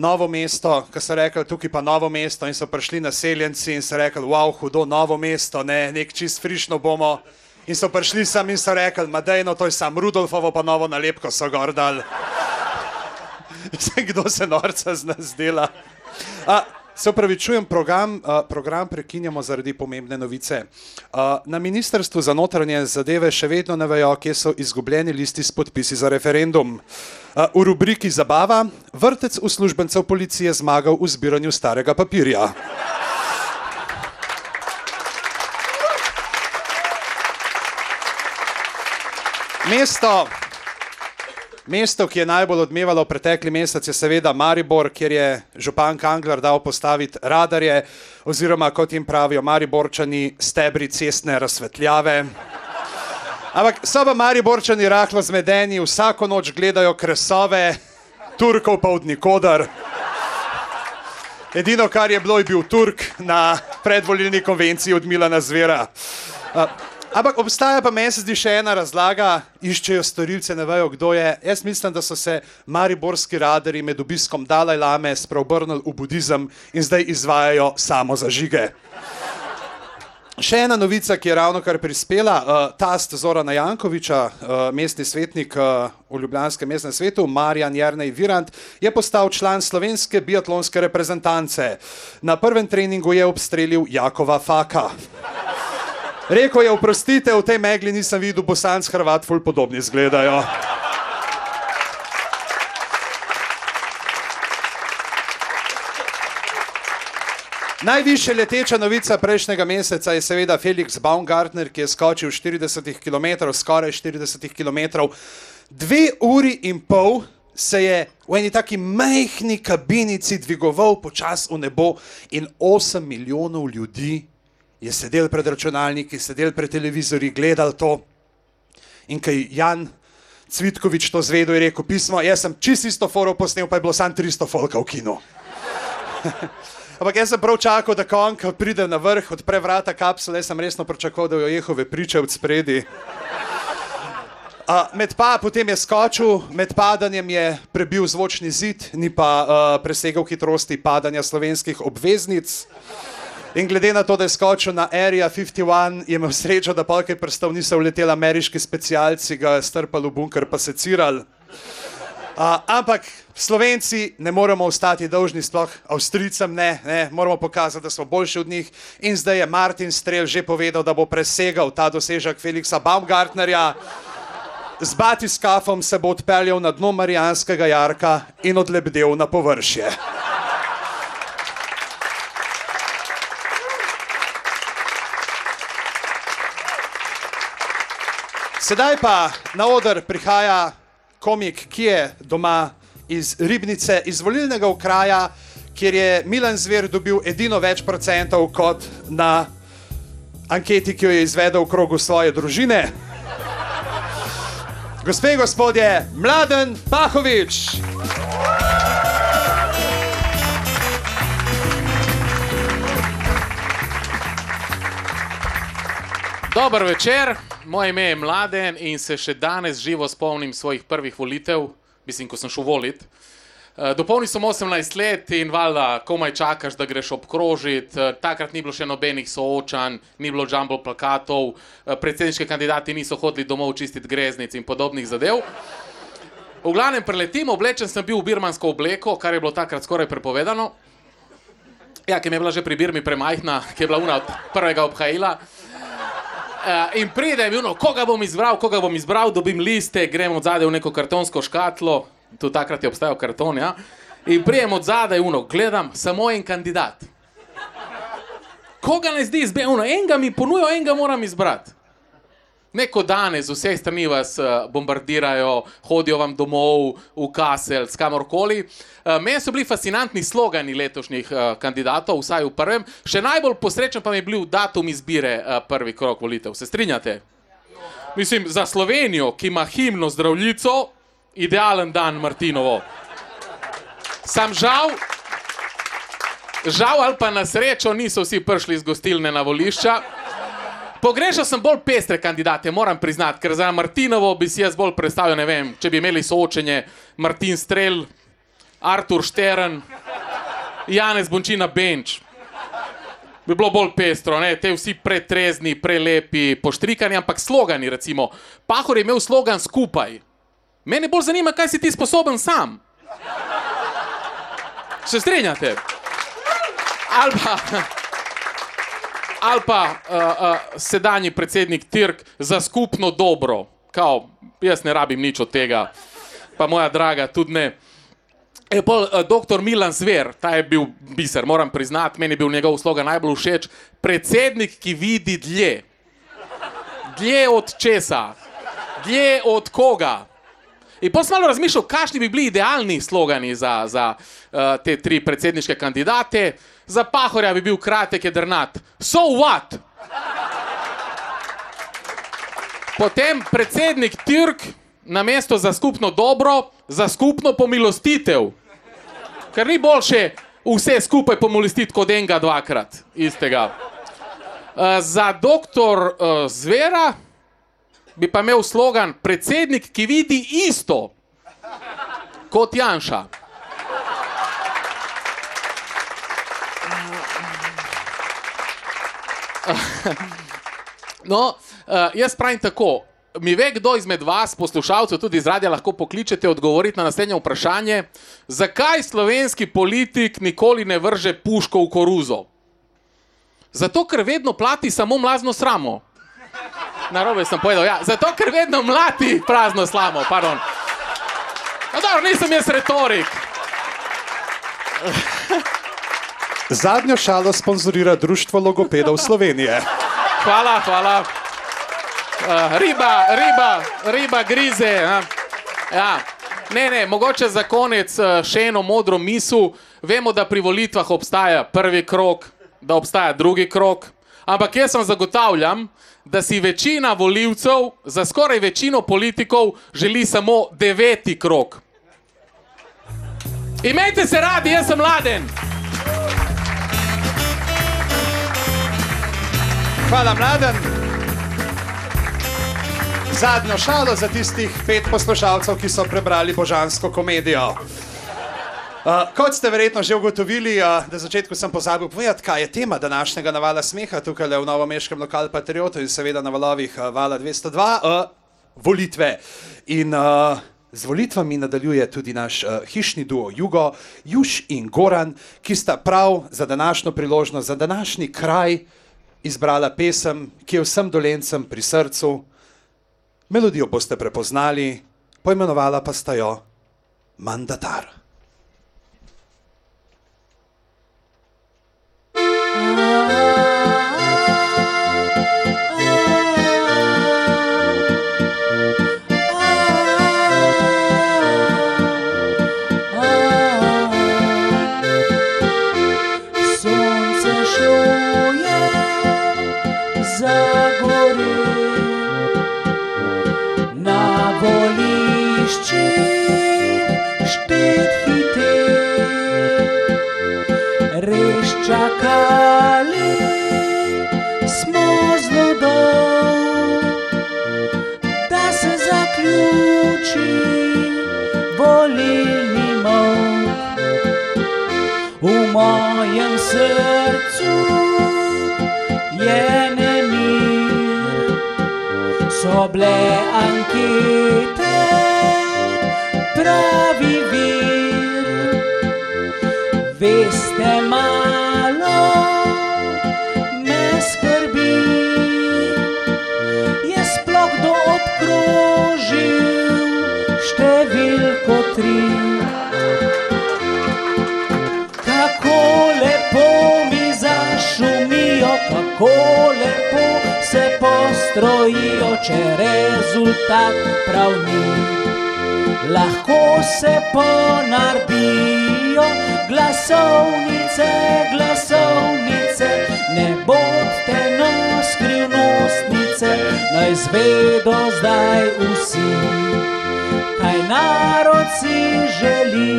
novo mesto, ki so rekli, tukaj pa novo mesto, in so prišli naseljenci in so rekli, wow, hudo novo mesto, ne, nek čist frišno bomo. In so prišli sem in so rekli, Madejno, to je sam Rudolfovo, pa novo nalepko so gor dal. [LAUGHS] Kdo se norca z nas dela? A, se upravičujem, program, uh, program prekinjamo zaradi pomembne novice. Uh, na Ministrstvu za notranje zadeve še vedno ne vejo, kje so izgubljeni listi s podpisi za referendum. Uh, v rubriki Zabava vrtec uslužbencev policije zmagal v zbiranju starega papirja. Mesto, mesto, ki je najbolj odmevalo pretekli mesec, je seveda Maribor, kjer je župan Kangler dal postaviti radarje, oziroma kot jim pravijo Mariborčani, stebri cestne razsvetljave. Ampak so pa Mariborčani rahlo zmedeni, vsako noč gledajo kresove, Turkov pa od nikodar. Edino, kar je bilo, je bil Turk na predvoljeni konvenciji od Milana Zvera. Uh, Ampak obstaja pa meni se zdi še ena razlaga, iščejo storilce, ne vejo, kdo je. Jaz mislim, da so se mariborski radari med obiskom Dalaj Lame spreobrnili v budizem in zdaj izvajajo samo zažige. Še ena novica, ki je ravno kar prispela, uh, tast Zorana Jankoviča, uh, mestni svetnik uh, v Ljubljanskem mestnem svetu, Marjan Jrnej Virant, je postal član slovenske biatlonske reprezentance. Na prvem treningu je obstrelil Jakova Faka. Rekl je, oprostite, v tej megli nisem videl, bosanc Hrvat, ful podobni izgledajo. Najvišja leteča novica prejšnjega meseca je seveda Felix Baumgartner, ki je skočil 40 km, skoraj 40 km. Dve uri in pol se je v eni taki majhni kabinici dvigoval počasi v nebo in 8 milijonov ljudi je sedel pred računalniki, sedel pred televizorji, gledal to. In kaj Jan Cvitkovič to zvedel, je rekel pismo, jaz sem čisto isto foro posnel, pa je bilo samo 300 folka v kinu. [LAUGHS] Ampak jaz sem prav čakal, da konka pride na vrh, odpre vrata kapsule, jaz sem resno pričakoval, da jo jehove priče od spredi. Uh, med pa potem je skočil, med padanjem je prebil zvočni zid, ni pa uh, presegal hitrosti padanja slovenskih obveznic. In glede na to, da je skočil na Area 51, je imel srečo, da polkaj prstov niso uleteli ameriški specialci, ga je strpal v bunker, pa se ciral. Uh, ampak Slovenci ne moremo ostati dolžni, sploh Avstrijcem ne, ne, moramo pokazati, da smo boljši od njih. In zdaj je Martin Strel že povedal, da bo presegal ta dosežek Feliksa Baumgartnerja. Z batiskafom se bo odpeljal na dno Marijanskega jarka in odlebdel na površje. Sedaj pa na oder prihaja komik, ki je doma iz Ribnice, iz volilnega okraja, kjer je Milan Zver dobil edino več procentov kot na anketi, ki jo je izvedel v krogu svoje družine. Gospe in gospodje, Mladen Pahovič. Dober večer, moje ime je Mladen in se še danes živo spomnim svojih prvih volitev, mislim, ko sem šel volit. Eh, Dopolnil sem 18 let in valjda komaj čakaš, da greš obkrožiti. Eh, Takrat ni bilo še nobenih soočanj, ni bilo jumbo plakatov, eh, predsedniški kandidati niso hodili domov čistiti greznic in podobnih zadev. V glavnem preletim, oblečen sem bil v birmansko obleko, kar je bilo takrat skoraj prepovedano. Ja, ki mi je bila že pri Birmi premajhna, ki je bila una od prvega obhajila. Uh, in pride ono, koga bom izbral, koga bom izbral, dobim liste, grem od zadaj v neko kartonsko škatlo, tu takrat je obstajal karton, ja. In prijem od zadaj uno, gledam, samo en kandidat. Koga ne zdi izbeno, enega mi ponujo, enega moram izbrati. Neko danes z vseh strani vas uh, bombardirajo, hodijo vam domov, v Kasel, skamorkoli. Uh, meni so bili fascinantni slogani letošnjih uh, kandidatov, vsaj v prvem. Še najbolj posrečen pa mi je bil datum izbire prvi krok volitev. Se strinjate? Mislim, za Slovenijo, ki ima himno zdravljico, idealen dan Martinovo. Sam žal, žal ali pa na srečo niso vsi prišli iz gostilne na volišča. Pogrešal sem bolj pestre kandidate, moram priznati, ker za Martinovo bi si jaz bolj predstavljal, ne vem, če bi imeli soočenje Martin Strel, Artur Štern, Janez Bončina Benč. Bi bilo bolj pestro, ne? te vsi pretrezni, prelepi, poštrikani, ampak slogani, recimo. Pahor je imel slogan skupaj. Mene bolj zanima, kaj si ti sposoben sam. Se strinjate? Ali pa, ali pa uh, uh, sedanji predsednik Tirk za skupno dobro. Kao, jaz ne rabim nič od tega, pa moja draga tudi ne. E, pol, uh, doktor Milan Zver, ta je bil biser, moram priznati, meni je bil njegov slogan najbolj všeč. Predsednik, ki vidi dlje. Dlje od česa, dlje od koga. In pa sem malo razmišljal, kakšni bi bili idealni slogani za, za uh, te tri predsedniške kandidate. Za Pahorja bi bil kratek, jedrnat. So what? Potem predsednik Tirk na mesto za skupno dobro, za skupno pomilostitev. Ker ni boljše vse skupaj pomilostiti kot enega dvakrat, istega. Uh, za doktor uh, Zvera bi pa imel slogan predsednik, ki vidi isto kot Janša. No, uh, jaz pravim tako. Mi ve, kdo izmed vas, poslušalcev, tudi iz radia, lahko pokličete odgovoriti na naslednje vprašanje, zakaj slovenski politik nikoli ne vrže puško v koruzo? Zato, ker vedno plati samo mlazno sramo. Na robe sem povedal, ja. Zato, ker vedno mlati prazno slamo, pardon. No, dobro, nisem jaz retorik. Zadnjo šalo sponzorira Društvo logopedov Slovenije. Hvala, hvala. Uh, riba, riba, riba grize. Ja. Ja. Ne, ne, mogoče za konec uh, še eno modro misel. Vemo, da pri volitvah obstaja prvi krok, da obstaja drugi krok. Ampak jaz vam zagotavljam, da si večina voljivcev, za skoraj večino politikov, želi samo deveti krok. Imejte se radi, jaz sem mladen. Hvala, mladen. Zadnjo šalo za tistih pet poslušalcev, ki so prebrali božansko komedijo. Uh, kot ste verjetno že ugotovili, uh, na začetku sem pozabil povedati, kaj je tema današnjega navala smeha tukaj v novomeškem lokalu Patriotu in seveda na valovih uh, vala 202, uh, volitve. In uh, z volitvami nadaljuje tudi naš uh, hišni duo Jugo, Juž in Goran, ki sta prav za današnjo priložnost, za današnji kraj izbrala pesem, ki je vsem dolencem pri srcu. Melodijo boste prepoznali, poimenovala pa sta jo Mandatar. Mojem srcu je nemir, so bile ankete, pravi vir. Veste, malo me skrbi, je sploh kdo obkrožil številko tri. Kako lepo se postrojijo, če rezultat prav ni. Lahko se ponardijo glasovnice, glasovnice, ne bodte no skrivnostnice, naj zvedo zdaj vsi, kaj narod si želi.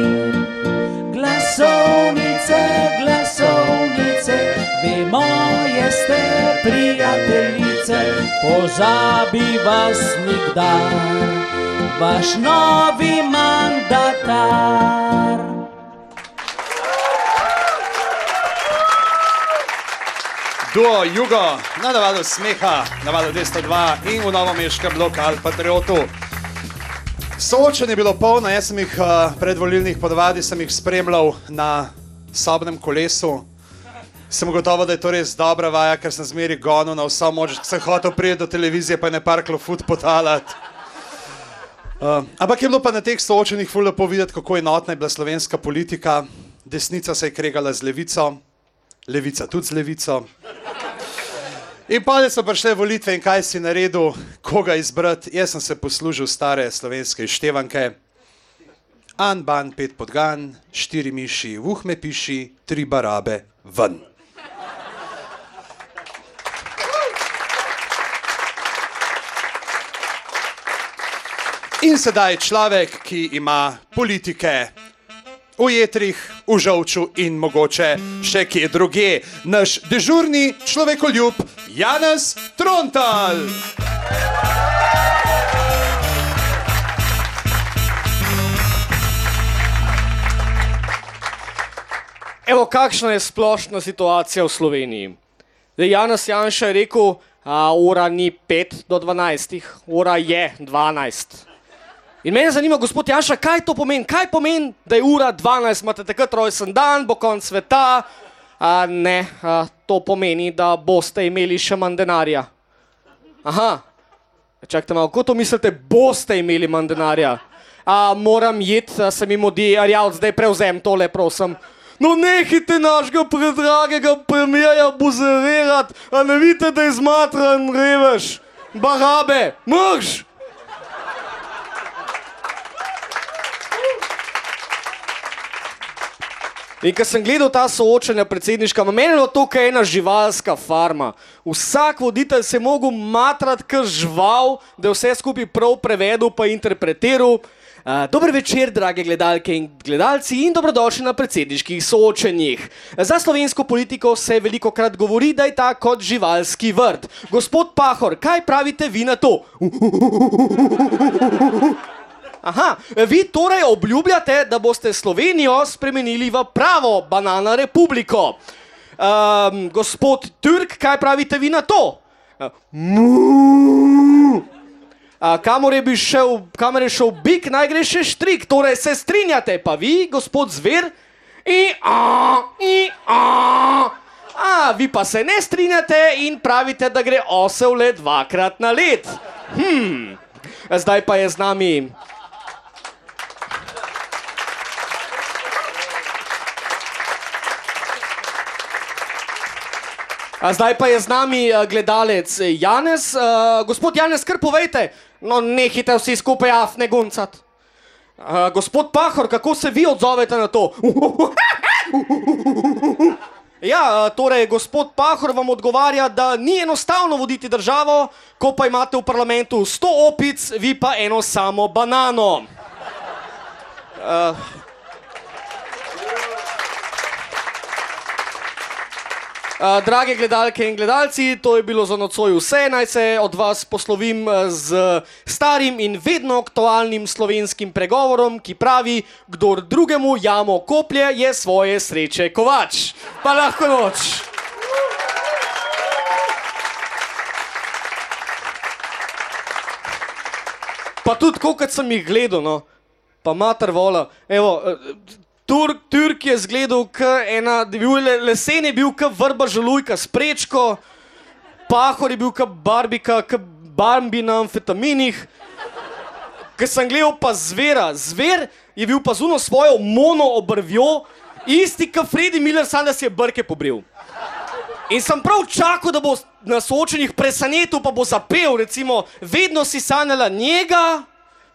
Glasovnice, glasovnice, vemo, prijateljice, pozabi vas nikdar, vaš novi mandatar. Duo Jugo, na navalu smeha, navalu 202 in v novomeškem lokalu Patriotu. Soočenje je bilo polno, jaz sem jih uh, predvolilnih podvadi sem jih spremljal na sobnem kolesu. Sem gotovo, da je to res dobra vaja, ker sem zmeri gonil na vso moč, sem hotel priti do televizije, pa ne parklo fut potalati. Uh, ampak je bilo pa na teh soočenjih ful lepo videti, kako enotna je bila slovenska politika. Desnica se je kregala z levico, levica tudi z levico. In pa so prišle volitve in kaj si naredil, koga izbrati. Jaz sem se poslužil stare slovenske števanke. An, ban, pet podgan, štiri miši, vuh me piši, tri barabe, ven. In sedaj človek, ki ima politike v jetrih, v žolču in mogoče še kje druge, naš dežurni človekoljub Janez Trontal. Evo, kakšna je splošna situacija v Sloveniji? Zdaj, Janes Janša je rekel, da ura ni 5 do 12, ura je 12. In mene zanima, gospod Janša, kaj to pomeni? Kaj pomeni, da je ura 12, imate takrat rojsten dan, bo konc sveta? A, ne, a, to pomeni, da boste imeli še manj denarja. Aha, čakajte malo, kako to mislite, boste imeli manj denarja? A, moram jeti, se mi modi, Arjal, zdaj prevzem tole, prosim. No, nehite našega predragega premijeja buzerirati, a ne vidite, da je zmatran revež. Barabe, mrš! In ko sem gledal ta soočanja predsedniška, meni je to kot ena živalska farma. Vsak voditelj se je mogel matrati kot žival, da je vse skupaj prav prevedel pa interpretiral. Uh, dober večer, drage gledalke in gledalci, in dobrodošli na predsedniških soočenjih. Za slovensko politiko se veliko krat govori, da je ta kot živalski vrt. Gospod Pahor, kaj pravite vi na to? Aha, vi torej obljubljate, da boste Slovenijo spremenili v pravo banana republiko. Um, gospod Turk, kaj pravite vi na to? Uh, kamor je, šel, kamor je šel bik, naj gre še štrik, torej se strinjate, pa vi, gospod Zver, in a, in a. A, vi pa se ne strinjate in pravite, da gre osel le dvakrat na let. Hm, zdaj pa je z nami. Zdaj pa je z nami uh, gledalec Janez. Uh, gospod Janez, kar povejte, no nehite vsi skupaj afne guncat. Uh, gospod Pahor, kako se vi odzovete na to? [LAUGHS] Ja, torej, gospod Pahor vam odgovarja, da ni enostavno voditi državo, ko pa imate v parlamentu 100 opic, vi pa eno samo banano. Uh, Uh, drage gledalke in gledalci, to je bilo za nocoj vse. Naj se od vas poslovim eh, z starim in vedno aktualnim slovenskim pregovorom, ki pravi: Kdor drugemu jamo koplje, je svoje sreče kovač. Pa lahko noč. Pa tudi, kot sem jih gledal, no, pa mater vola. Evo, eh, Turk, Turk je zgledal, ena, je bil le, lesen, je bil kot vrba žalujka s prečko, pahor je bil kot barbika, kot bambi na amfetaminih. Ker sem gledal pa zvera, zver je bil pa zuno svojo mono obrvjo, isti kot Freddy Miller, sam da si je brke pobril. In sem prav čakal, da bo na soočenih presenetil, pa bo zapel, recimo, vedno si sanjala njega.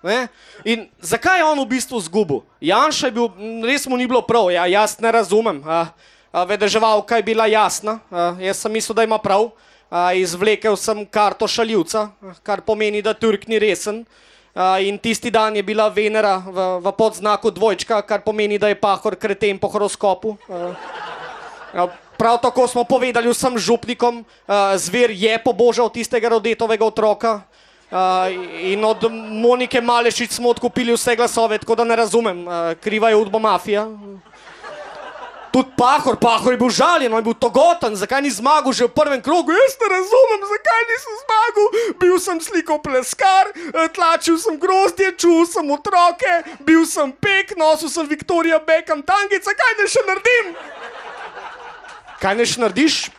Ne? In zakaj je on v bistvu zgubil? Janša je bil, res mu ni bilo prav, ja, jaz ne razumem. A, a, vedeževalka je bila jasna, a, jaz sem mislil, da ima prav. A, izvlekel sem karto šaljivca, kar pomeni, da Turk ni resen. A, in tisti dan je bila Venera v, v podznaku dvojčka, kar pomeni, da je pahor kreten po horoskopu. A, a, prav tako smo povedali vsem župnikom, a, zver je pobožal tistega rodetovega otroka. In od Monike Malešič smo odkupili vse glasove, tako da ne razumem, uh, kriva je udbo mafija. Tudi Pahor, Pahor je bil žaljen, on je bil togoten, zakaj ni zmagal že v prvem krogu. Jaz ne razumem, zakaj nisem zmagal. Bil sem slikal pleskar, eh, tlačil sem grozdje, čul sem otroke, bil sem pek, nosil sem Viktorija Beckham tangica, kaj ne še naredim? Kaj ne še narediš?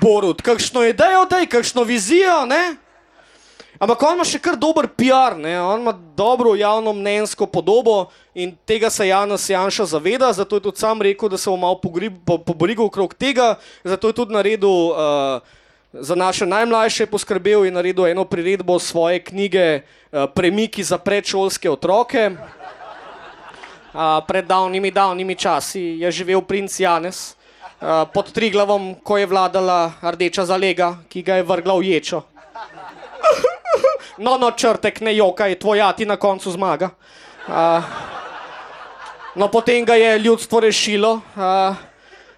Borut, kakšno idejo, daj, kakšno vizijo, ne? Ampak on ima še kar dober PR, ne? on ima dobro javno mnenjsko podobo in tega se Janus Janša zaveda, zato je tudi sam rekel, da se bo malo pogri- po- poborigal okrog tega, zato je tudi naredil uh, za naše najmlajše poskrbel in naredil eno priredbo svoje knjige uh, Premiki za predšolske otroke. Uh, pred davnimi, davnimi časi je živel princ Janez uh, pod Triglavom, ko je vladala rdeča zalega, ki ga je vrgla v ječo. No, no, črtek, ne jokaj, tvoj ati na koncu zmaga. Uh, no, potem ga je ljudstvo rešilo uh,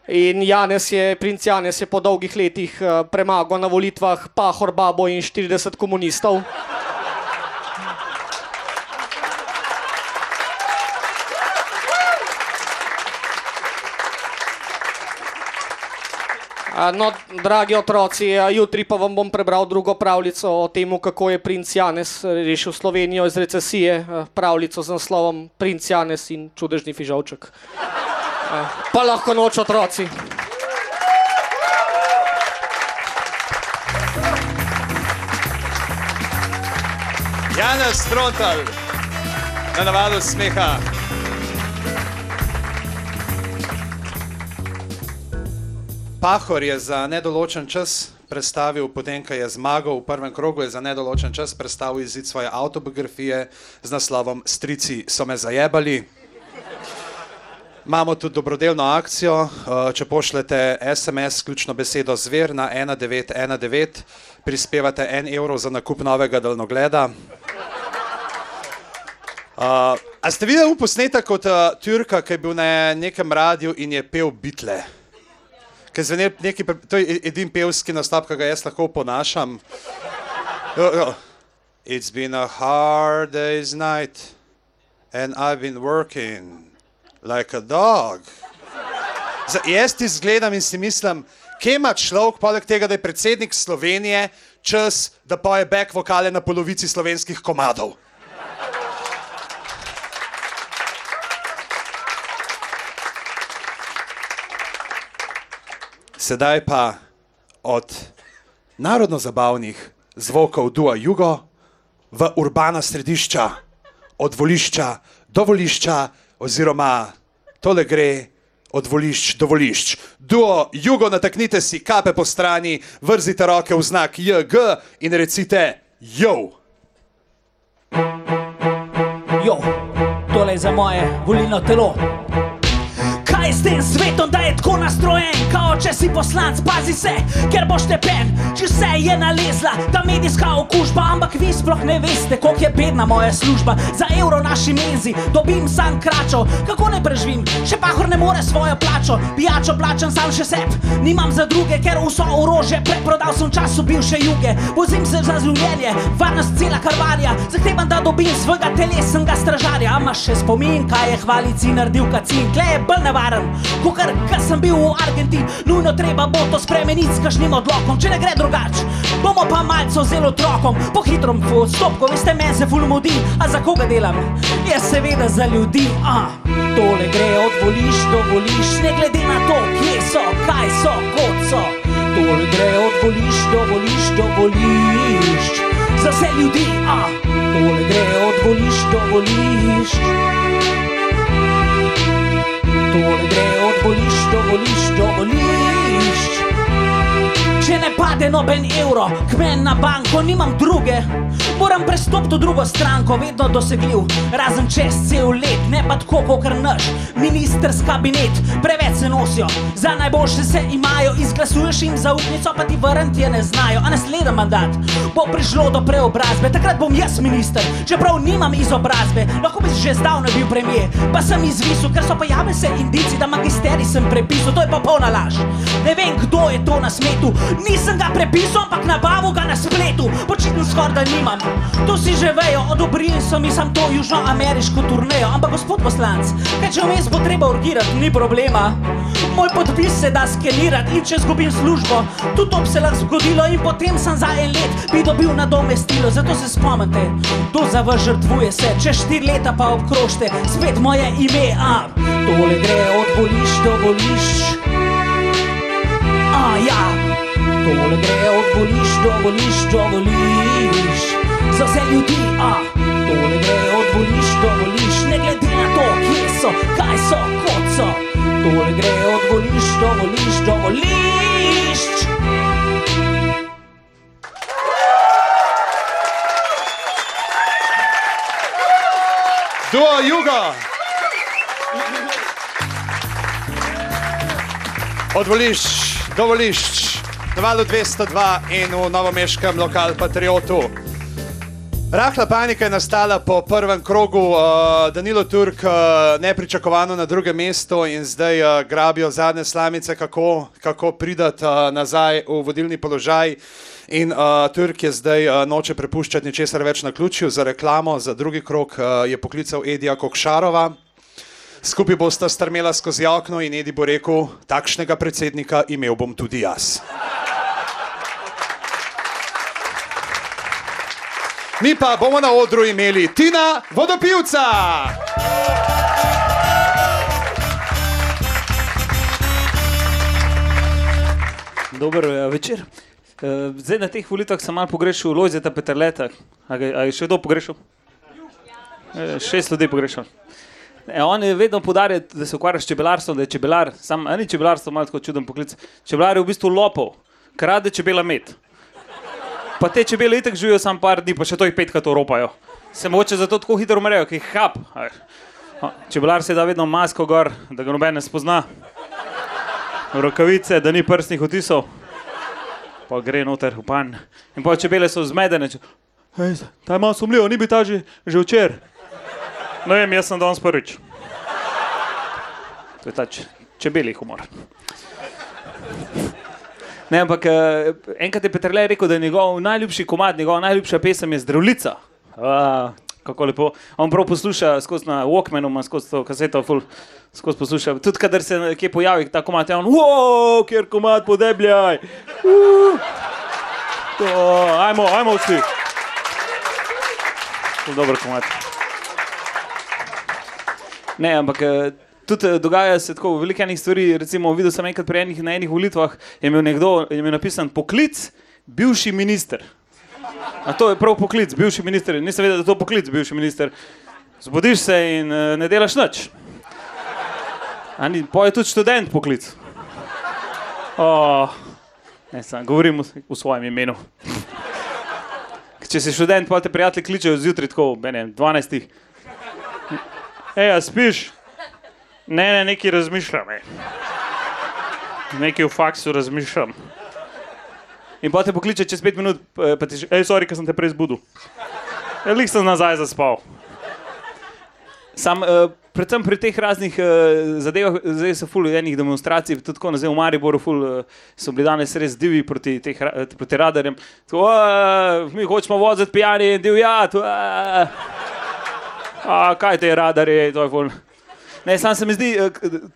in Janez je, princ Janez je po dolgih letih uh, premagal na volitvah Pahor, Babo in 40 komunistov. No, dragi otroci, jutri pa vam bom prebral drugo pravljico o tem, kako je princ Janez rešil Slovenijo iz recesije. Pravljico z naslovom Princ Janez in čudežni fižolček. A, Pa lahko noč otroci. Janez Strontal, na navadu smeha. Pahor je za nedoločen čas predstavil, potem ko je zmagal v prvem krogu, je za nedoločen čas predstavil izid svoje autobiografije z naslovom Strici so me zajebali. Imamo tudi dobrodelno akcijo. eh, Če pošljete SMS, ključno besedo zver na 1919, prispevate en evro za nakup novega daljnogleda. Uh, a ste videli posnetek od uh, Turka, ki je bil na nekem radiju in je pel bitle? Ker zveni neki, to je edini pevski nastop, ki ga jaz lahko ponašam. It's been a hard day's night and I've been working like a dog. Z, jaz ti zgledam in si mislim, kje ima človek, poleg tega, da je predsednik Slovenije, čas, da poje back vokale na polovici slovenskih komadov. Sedaj pa od narodno-zabavnih zvokov Dua Jugo v urbana središča, od volišča do volišča, oziroma tole gre od volišč do volišč. Duo Jugo, nataknite si kape po strani, vrzite roke v znak JG in recite Jo. Jo, tole je za moje volilno telo. Je s tem svetom, da je tako nastrojen, kao če si poslanc, pazi se, ker boš tepen, če se je nalezla ta medijska okužba, ampak vi sploh ne veste, koliko je bedna moja služba. Za evro naši menzi dobim sam kračo, kako ne preživim, še pahor ne more svojo plačo, pijačo plačam sam še seb, nimam za druge, ker vso orožje preprodal sem času bivše juge, vozim se za življenje, varnost cela karvarja, zahtevam, da dobim svojega telesnega stražarja, a imaš še spomin, kaj je hvalici naredil kacin, kle je bolj nevaren, kot kar sem bil v Argentini, nujno treba bo to spremeniti s kakšnim odlokom, če ne gre drugače. Bomo pa malce vzeli otrokom, po hitrom postopku, veste, meni se ful mudi, a za koga delam? Je seveda za ljudi, a tole gre od voliš do voliš, ne glede na to, kje so, kaj so, kot so. Tole gre od voliš do voliš do voliš, za vse ljudi, a tole gre od voliš do voliš. Tole gre od voliš do voliš do voliš. Če ne pade noben evro, kmen na banko, nimam druge. Moram prestopiti v drugo stranko, vedno dosegljiv, razen čez cel let, ne pa tako kot naš ministerski kabinet. Preveč se nosijo, za najboljše se imajo, izglasuješ jim zaupnico, pa ti vrniti je ne znajo. A naslednji mandat bo prišlo do preobrazbe, takrat bom jaz minister, čeprav nimam izobrazbe, lahko bi že zdavno bil premijer, pa sem izvisel, ker so pojavili se indici, da magisterij sem prepisal, to je popolna laž. Ne vem, kdo je to na svetu, nisem ga prepisal, ampak nabavil ga na spletu, počitno skoraj da nimam. To si že vejo, odobrili so mi sam to južnoameriško turnejo, ampak gospod poslanc, kaj če vmes bo treba urgirati, ni problema. Moj podpis se da skenirati in če zgubim službo, tudi to se lahko zgodilo in potem sem za en let bi dobil nadomestilo, zato se spomnite, to za vas žrtvuje se, čez štiri leta pa obkrožite, spet moje ime, a tole gre od voliš do voliš. A ja, tole gre od voliš do voliš do voliš. Za vse ljudi, a tole gre od voliš do voliš, ne glede na to, kje so, kaj so, kot so. Tole gre od voliš do voliš do voliš. Duo Jugo! Od volišč do volišč, na valu 202 in v novomeškem lokal Patriotu. Rahla panika je nastala po prvem krogu, uh, Danilo Turk uh, nepričakovano na drugem mestu in zdaj uh, grabijo zadnje slamice, kako, kako pridati uh, nazaj v vodilni položaj. In uh, Turk je zdaj uh, noče prepuščati ničesar več na ključju za reklamo, za drugi krok uh, je poklical Edija Kokšarova. Skupaj bosta strmela skozi okno in Edi bo rekel: Takšnega predsednika imel bom tudi jaz. Mi pa bomo na odru imeli Tina Vodopivca. Dober eh, večer. Eh, Zdaj na teh volitvah sem malo pogrešal Lojzeta Peterleta. A, ga, a je še kdo pogrešal? Eh, Šest ljudi pogrešal. E, on je vedno podaril, da se ukvarja s čebelarstvom, da je čebelar, sam, ni čebelarstvo malo tako čuden poklic. Čebelar je v bistvu lopov, krade čebela med. Pa te čebele itek živijo samo par dni, pa še to jih petkrat ropajo. Se mogoče zato tako hitro umrejo, ki jih hap. Čebelar se da vedno masko gor, da ga noben ne spozna. Rokavice, da ni prstnih otisov. Pa gre noter v pan. In pa čebele so zmedene. če- ta je malo sumljivo, ni bi ta že, že včeraj. No, vem, jaz sem danes prvič. To je ta če, čebeli humor. Ne, ampak eh, enkrat je Petrle rekel, da je njegov najljubši komad, njegova najljubša pesem je Zdravljica. A, kako lepo. On prav posluša skozi na Walkmanu, ima skozi to kaseto, ful, skozi posluša. Tudi kadar se kje pojavi ta komad, je on, wow, kjer komad podebljaj. Uh. To, ajmo, ajmo vsi. Ful Dober komad. Ne, ampak eh, tudi eh, dogaja se tako veliko enih stvari. Recimo, videl sem enkrat pri enih, na enih volitvah, je imel nekdo je imel napisan poklic, bivši minister. A to je prav poklic, bivši minister. Nisem vedel, da je to poklic, bivši minister. Zbudiš se in uh, ne delaš nič. Pa je tudi študent poklic. Oh, ne, sam govorim v, v svojem imenu. Če si študent, pa te prijatelji kličejo zjutraj, tako, ne, vem, 12. Ej, a spiš? Ne, ne, nekaj razmišljam. ej. Nekaj v faksu razmišljam. In pa te pokliče čez pet minut, pa pa ti že, hej, sorry, ker sem te prej zbudil. Ja, lik sem nazaj zaspal. Sam, uh, predvsem pri teh raznih uh, zadevah, zdaj so ful enih demonstracij, tudi tako, zdaj v Mariboru ful, uh, so bili danes res divi proti, teh, eh, proti radarjem. Tako, "A, mi hočemo voziti pijani in divjati. a." A, kaj te radarje, to je ful. Ne, sam se mi zdi, eh,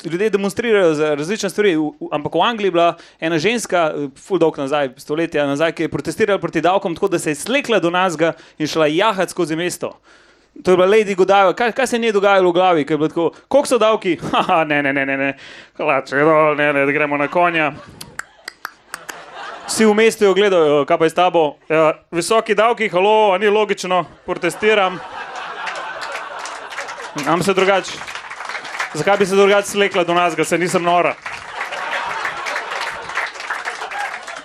ljudje demonstrirajo za različne stvari, ampak v Angliji je bila ena ženska, eh, ful dolg nazaj, stoletja nazaj, ki je protestirala proti davkom, tako da se je slekla do nas in šla jahati skozi mesto. To je bila Lady Godiva. Kaj, kaj se je dogajalo v glavi? Tako, koliko so davki? [LAUGHS] Haha, ne, ne, ne, ne, ne. Hlače dol, ne, ne, gremo na konja. Vsi v mestu jo gledajo, kaj pa je s tabo. Ja, visoki davki, halo, ni logično, protestiram. Nam se drugače. Zakaj bi se drugače slekla do nas, da se nisem nora?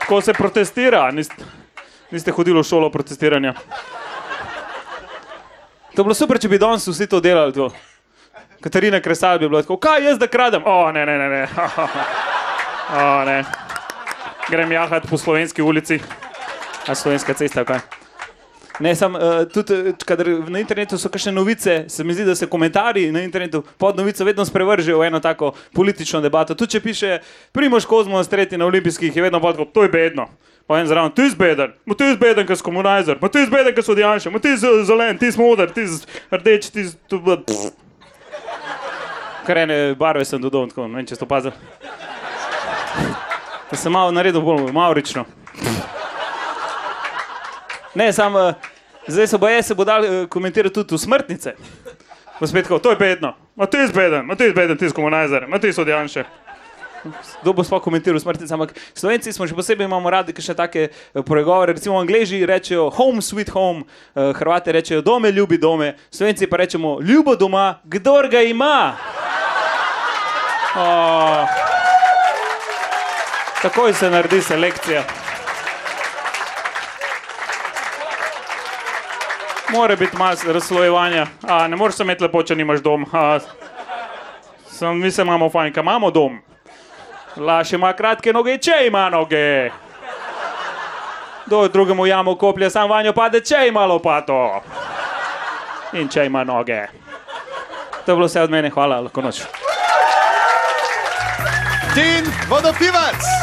Ko se protestira, niste, niste hodili v šolo protestiranja. To bi bilo super, če bi danes vsi to delali. To. Katarina Kresal bi bila tako, kaj jaz da kradem? O, ne, ne, ne. ne. [LAUGHS] o, ne. Grem jahati po slovenski ulici, a slovenska cesta, kaj. Ne, sam, uh, tudi, eh, kadar na internetu so kakšne novice, se mi zdi, da se komentarji na internetu pod novico vedno sprevržejo v eno tako politično debato. Tudi če piše Primoš Kozmo tretji na olimpijskih, je vedno tako, to je bedno. Pa en zraven, ti si beden, ma ti si beden, ker si komunizer, ma ti si beden, ker si odjanša, ma ti si zelen, ti si moder, ti si rdeč, ti si tu. Kar ene barve sem dodal, tako, ne vem, če ste opazili. Da sem malo naredil bolj maurično. Ne, sam, uh, zdaj se boje, se bo dal uh, komentirati tudi v smrtnice. Pa spet tako, to je bedno, ma ti si beden, ma ti si beden, ti si komunizer, ma ti si odjanša. Kdo bo sploh komentiral smrtnice, ampak Slovenci smo še posebej imamo radi še take eh, pregovore. Recimo Angleži rečejo home sweet home, eh, Hrvati rečejo dome ljubi dome, Slovenci pa rečemo ljubo doma, kdor ga ima. Oh. Takoj se naredi selekcija. Mora biti malo razslojevanja. A, ne moreš se imeti lepo, če nimaš dom. A, sem, mi se imamo fajn, kaj imamo dom. Laš ima kratke noge, če ima noge. Do drugemu jamo koplje, sam vanjo pade, če ima lopato. In če ima noge. To je bilo vse od mene, hvala, lahko noč. Tin vodopivac.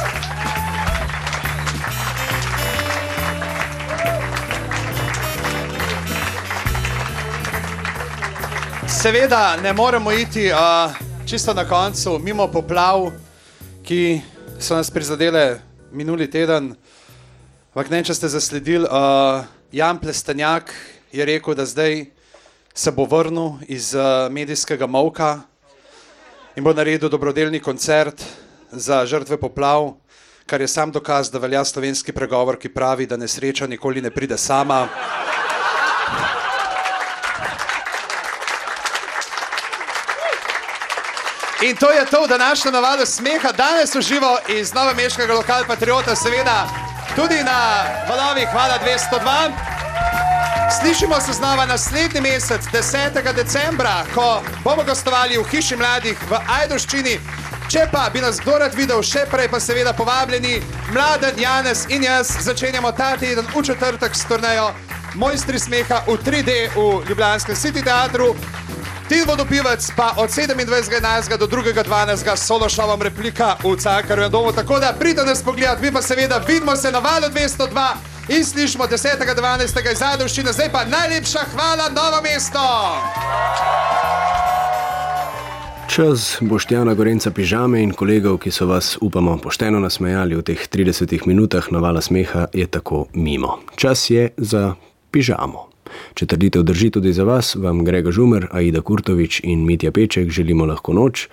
Seveda ne moremo iti uh, čisto na koncu mimo poplav, ki so nas prizadele minuli teden. Ampak ne, če ste zasledili, uh, Jan Plestenjak je rekel, da zdaj se bo vrnil iz uh, medijskega molka in bo naredil dobrodelni koncert za žrtve poplav, kar je sam dokaz, da velja slovenski pregovor, ki pravi, da nesreča nikoli ne pride sama. In to je to, današnja navada smeha, danes uživo iz novomeškega lokal Patriota, seveda tudi na valovih Hvala 202. Slišimo se znova naslednji mesec, 10. decembra, ko bomo gostovali v Hiši mladih v Ajdoščini. Če pa bi nas kdo rad videl, še prej pa seveda povabljeni, mladen Janez in jaz začenjamo ta teden v četrtek s turnejo Mojstri smeha v 3D v Ljubljanskem City teatru. Ti vodopivec pa od 27.11. do 2.12. s solo šovom replika v Cankarjevem domu. Tako da pridite nas pogledat, mi pa seveda vidimo se na valu 202 in slišimo 10.12. iz Zadovščine. Zdaj pa najlepša hvala, novo mesto! Čas Boštjana Gorenca pižame in kolegov, ki so vas, upamo, pošteno nasmejali v teh 30 minutah navala smeha, je tako mimo. Čas je za pižamo. Če trditev drži tudi za vas, vam Grega Žumer, Aida Kurtovič in Mitja Peček želimo lahko noč.